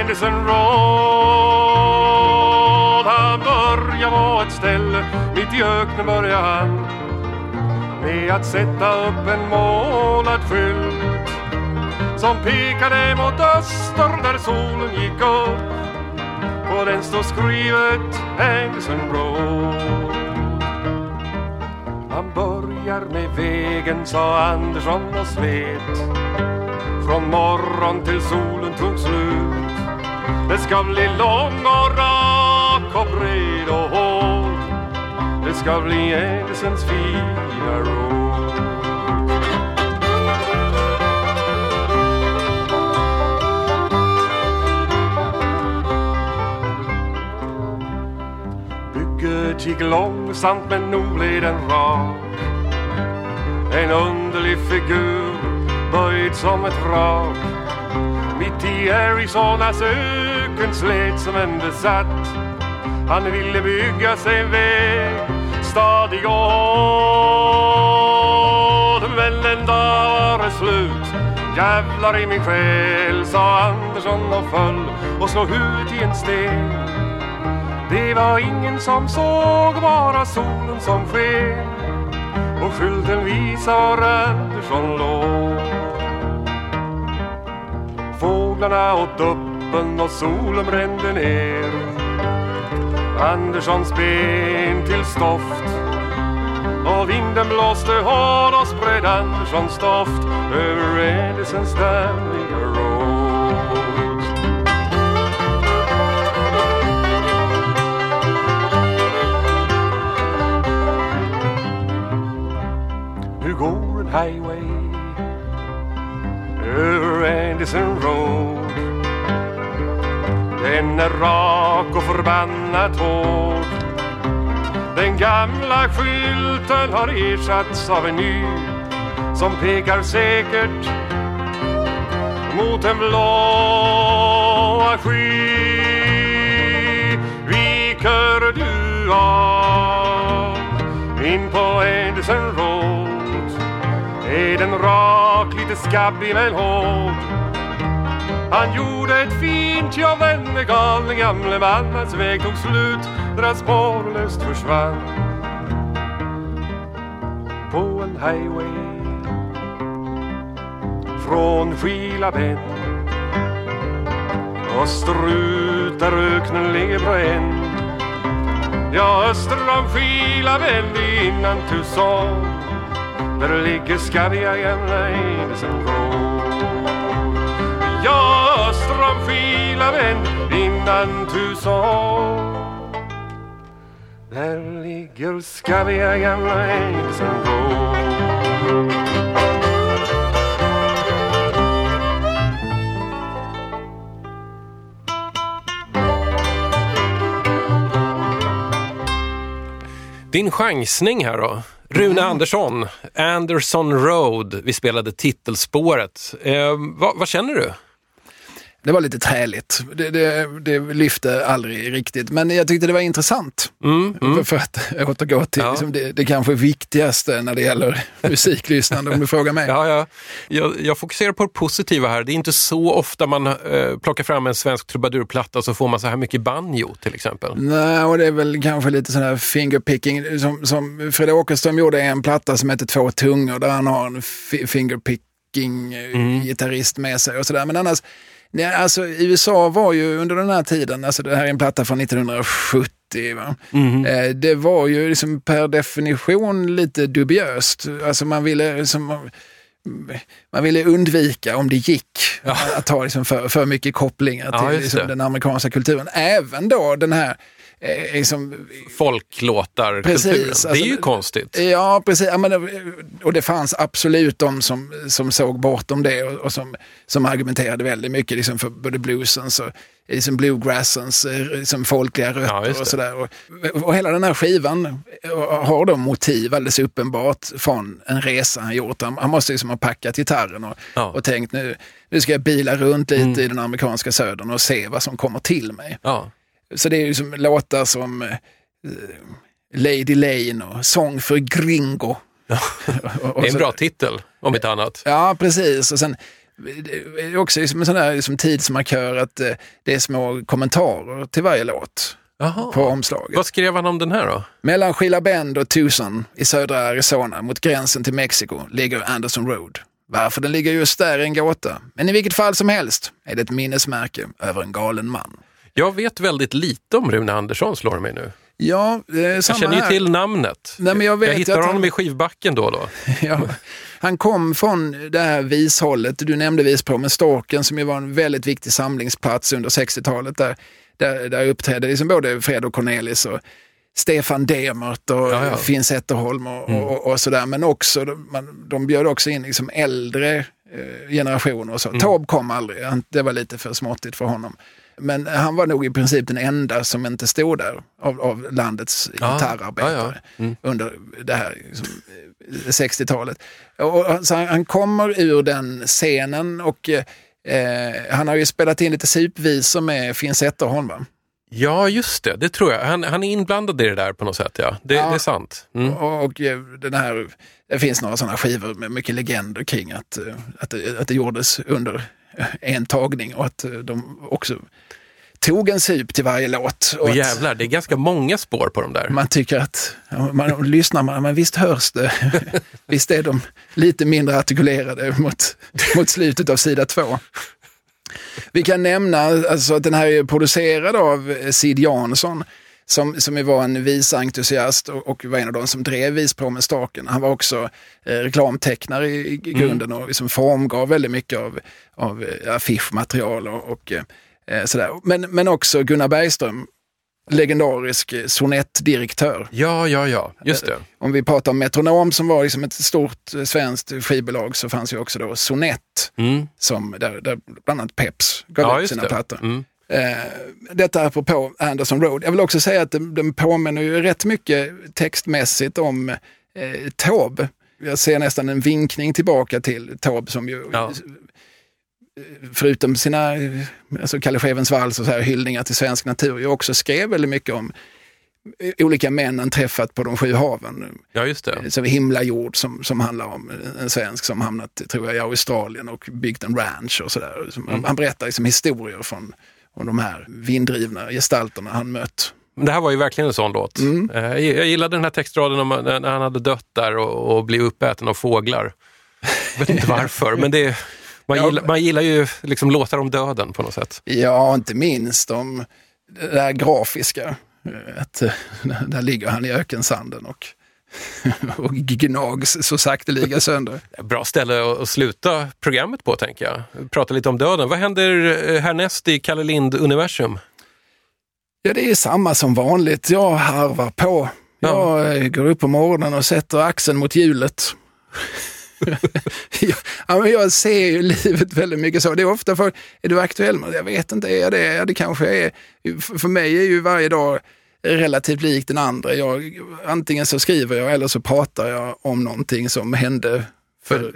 Anderson Road Han började på ett ställe mitt i öknen började han med att sätta upp en målad skylt som pekade mot öster där solen gick upp. På den står skrivet Anderson Road börjar med vägen, sa Andersson och svet Från morgon till solen tog slut. Det ska bli lång och rak och bred och hård. Det ska bli Andersons fina road. Bygget gick långsamt men nog blev den rak. En underlig figur böjd som ett vrak. Mitt i Arizonas öken slet som en besatt. Han ville bygga sig en väg stadig och hård. Men en dag var det slut. Jävlar i min själ, sa Andersson och föll och slog huvudet i en sten. Det var ingen som såg, bara solen som sken och visa var Andersson låg. Fåglarna åt uppen och solen brände ner Anderssons ben till stoft och vinden blåste hård och spred Anderssons doft över Edisons damm. Förbannat hård. Den gamla skylten har ersatts av en ny som pekar säkert mot en blåa sky. Viker du av in på Edison Road är den rak, lite skabbig men hård. Han gjorde ett fint jobb denne galne gamle man. Hans väg tog slut när han spårlöst försvann. På en highway från Skilabädd österut där öknen ligger bränd. Ja, öster om Skilabädd innan Tucson där ligger skabbiga gamla Anderson Road. Ja, öster om Skilabädd innan Tucson där ligger skabbiga gamla Anderson Road. Din chansning här då? Rune Andersson, Anderson Road. Vi spelade titelspåret. Eh, vad, vad känner du? Det var lite träligt. Det, det, det lyfte aldrig riktigt. Men jag tyckte det var intressant. För, för att återgå till Ja. liksom det, det kanske viktigaste när det gäller musiklyssnande om du frågar mig. Ja, ja. Jag, jag fokuserar på det positiva här. Det är inte så ofta man eh, plockar fram en svensk trubadurplatta så får man så här mycket banjo till exempel. Nej, och det är väl kanske lite sån här fingerpicking. Som, som Fred Åkerström gjorde en platta som heter Två tungor där han har en fi- fingerpicking-gitarrist med sig och sådär. Men annars, nej, alltså USA var ju under den här tiden, alltså det här är en platta från 1970, Va? Eh, det var ju liksom per definition lite dubiöst. Alltså man ville liksom, man ville undvika, om det gick, att ha liksom för, för mycket kopplingar Ja, till just liksom den amerikanska kulturen. Även då den här eh, liksom, Folklåtar, Precis, kulturen. Det alltså är ju det- konstigt. Ja, precis. Ja, men, det- och det fanns absolut de som, som såg bortom det och, och som, som argumenterade väldigt mycket liksom, för både bluesens och liksom bluegrassens eh, liksom, folkliga rötter och sådär. Och, och hela den här skivan eh, har de motiv alldeles uppenbart från en resa han gjort. Han, han måste liksom ha packat gitarren och, och tänkt nu, nu ska jag bila runt lite i den amerikanska södern och se vad som kommer till mig. Ja. Så det är ju som låtar som eh, Lady Lane och Sång för Gringo. Det är en bra titel, om inte annat. Ja, precis. Och sen det är också en sån där liksom tidsmarkör att eh, det är små kommentarer till varje låt på omslaget. Vad skrev han om den här då? Mellan Bend och Tucson i södra Arizona mot gränsen till Mexiko ligger Anderson Road. Varför den ligger just där är en gåta. Men i vilket fall som helst är det ett minnesmärke över en galen man. Jag vet väldigt lite om Rune Andersson, slår mig nu. Ja, är Jag känner ju till namnet. Nej, men jag vet ju hittar att honom han- i skivbacken då och då. Ja, han kom från det här vishållet, du nämnde Vispå, men Storken som ju var en väldigt viktig samlingsplats under 60-talet. Där, där, där uppträdde liksom både Fred och Cornelis och Stefan Demert och Ja, ja. Finn Zetterholm och, Mm. och, och sådär. Men också, de, man, de bjöd också in liksom äldre eh, generationer och så. Mm. Taube kom aldrig, det var lite för småttigt för honom. Men han var nog i princip den enda som inte stod där av, av landets Ja, gitarrarbetare ja, ja. Mm. under det här liksom, eh, 60-talet. Och, och, så han, kommer ur den scenen och eh, han har ju spelat in lite supvisor med Finn Zetterholm. Va? Ja, just det. Det tror jag. Han, han är inblandad i det där på något sätt, ja. Det, Ja. det är sant. Mm. Och, och eh, den här, det finns några sådana skivor med mycket legender kring att, eh, att, det, att det gjordes under en tagning och att eh, de också tog en sup till varje låt. Och att jävlar, det är ganska många spår på de där. man tycker att, man lyssnar man, men visst hörs det. visst är de lite mindre artikulerade mot, mot slutet av sida två. Vi kan nämna alltså, att den här är producerad av Sid Jansson som, som var en visentusiast och, och var en av de som drev Vispro med staken. Han var också eh, reklamtecknare i, i grunden och liksom formgav väldigt mycket av, av eh, affischmaterial och, och eh, sådär. Men, men också Gunnar Bergström, legendarisk eh, sonettdirektör. Ja, ja, ja, just det. Om vi pratar om Metronom som var liksom ett stort eh, svenskt skivbolag så fanns ju också då Sonett Mm. som där, där bland annat Peps gav Ja, ut sina det. plattor. Mm. Eh, detta apropå Anderson Road. Jag vill också säga att den, den påminner ju rätt mycket textmässigt om eh, Taube. Jag ser nästan en vinkning tillbaka till Taube som ju Ja. Förutom sina, alltså Kalle Schewens vals och så här, hyllningar till svensk natur, ju också skrev väldigt mycket om olika män han träffat på de sju haven. Ja, just det. Så Himlajord som, som handlar om en svensk som hamnat tror jag, i Australien och byggt en ranch och sådär. Mm. Han berättar liksom historier från om de här vinddrivna gestalterna han mött. Det här var ju verkligen en sån låt. Mm. Eh, Jag jag gillade den här textraden om när han hade dött där och, och blivit uppäten av fåglar. Jag vet inte varför, men det, man, gillar, man gillar ju liksom låtar om döden på något sätt. Ja, inte minst om det där grafiska. Att, eh, där ligger han i ökensanden och, och gnags så sakteliga sönder. Bra ställe att att sluta programmet på, tänker jag. Prata lite om döden. Vad händer eh, härnäst i Kalle Lind-universum? Ja, det är samma som vanligt. Jag harvar på. Jag eh, går upp på morgonen och sätter axeln mot hjulet. ja, men jag ser ju livet väldigt mycket så. Det är ofta för, är du aktuell med? Jag vet inte, är jag det? Ja, det kanske är. För mig är ju varje dag relativt lik den andra. Jag, antingen så skriver jag eller så pratar jag om någonting som hände för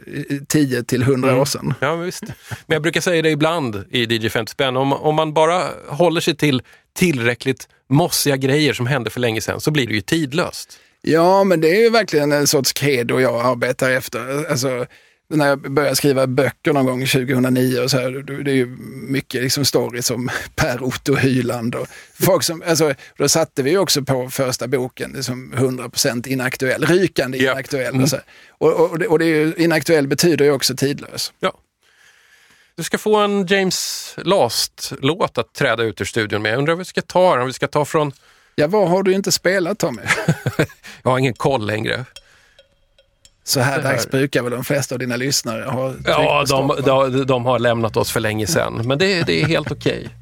10 till 100 år sedan. Ja, visst. Men jag brukar säga det ibland i DJ 50 spänn. Om, om man bara håller sig till tillräckligt mossiga grejer som hände för länge sedan så blir det ju tidlöst. Ja, men det är ju verkligen en sorts credo jag arbetar efter. Alltså, när jag började skriva böcker någon gång 2009 och så här, det är ju mycket liksom stories om Per Otto Hyland och folk som, alltså, då satte vi också på första boken, liksom 100% inaktuell, rykande inaktuell. Och, så och, och, det, och det är ju, inaktuell betyder ju också tidlös. Ja. Du ska få en James Last-låt att träda ut ur studion med. Jag undrar vad vi ska ta den. Om vi ska ta från... Ja, vad har du inte spelat Tommy? jag har ingen koll längre. Så här dags brukar väl de flesta av dina lyssnare ha Ja, de, de, de har lämnat oss för länge sedan, men det, det är helt okej.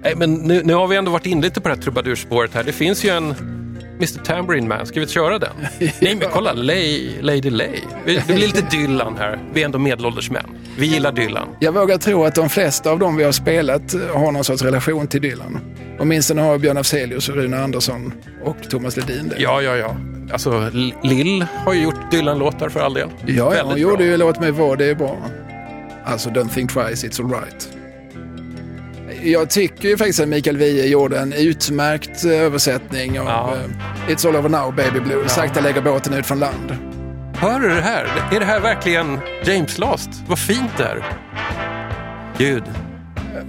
Nej, men nu, nu har vi ändå varit in lite på det här trubadurspåret här. Det finns ju en Mr Tambourine Man. Ska vi köra den? Nej, men kolla, Lay, Lady Lay. Det blir lite Dylan här. Vi är ändå medelålders män. Vi gillar Dylan. Jag vågar tro att de flesta av dem vi har spelat har någon sorts relation till Dylan. Åtminstone har Björn Afzelius och Rune Andersson och Thomas Ledin det. Ja, ja, ja. Alltså, Lill har ju gjort Dylan-låtar för all del. Ja, ja hon Väldigt gjorde bra. ju Låt mig vara, det är bra. Alltså Don't think twice, it's alright. Jag tycker ju faktiskt att Mikael Wiehe gjorde en utmärkt eh, översättning av Ja. eh, It's all over now baby blue. Sakta lägger båten ut från land. Hör du det här? Är det här verkligen James Last? Vad fint det är. Gud.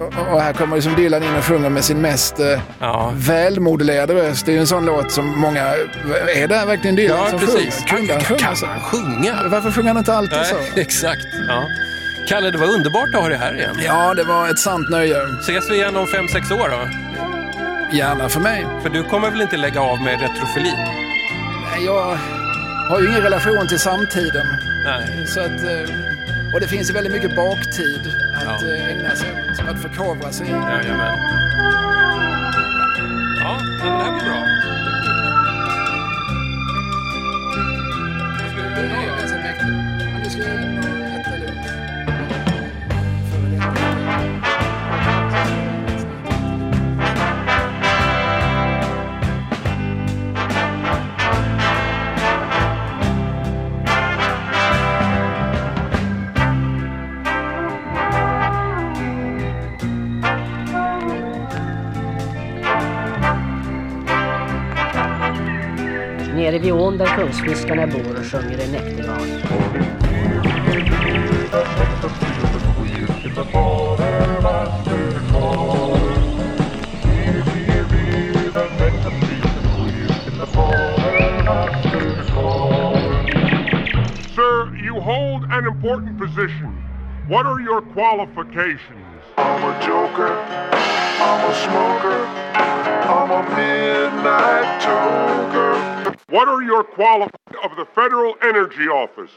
Och och här kommer liksom Dylan in och sjunger med sin mest eh, Ja. välmodulerade röst. Det är ju en sån låt som många... Är det här verkligen Dylan Ja, som precis. sjunger? Kunde han sjunga Kan så? han sjunga? Varför sjunger han inte alltid Nej, så? exakt. Ja. Kalle, det var underbart att ha dig här igen. Ja, det var ett sant nöje. Ses vi igen om fem sex år då? Gärna för mig. För du kommer väl inte lägga av med retrofili? Nej, jag har ju ingen relation till samtiden. Nej. Så att, eh, och det finns ju väldigt mycket baktid att Ja. eh, ägna sig åt, att förkovra sig i. Jajamän. Ja, men det här blir bra. Det är ganska mäktigt. region där kungsfiskarna bor och sjunger en näktergal. Sir, you hold an important position. What are your qualifications? I'm a joker. I'm a smoker. I'm a midnight. What are your qualifications of the Federal Energy Office?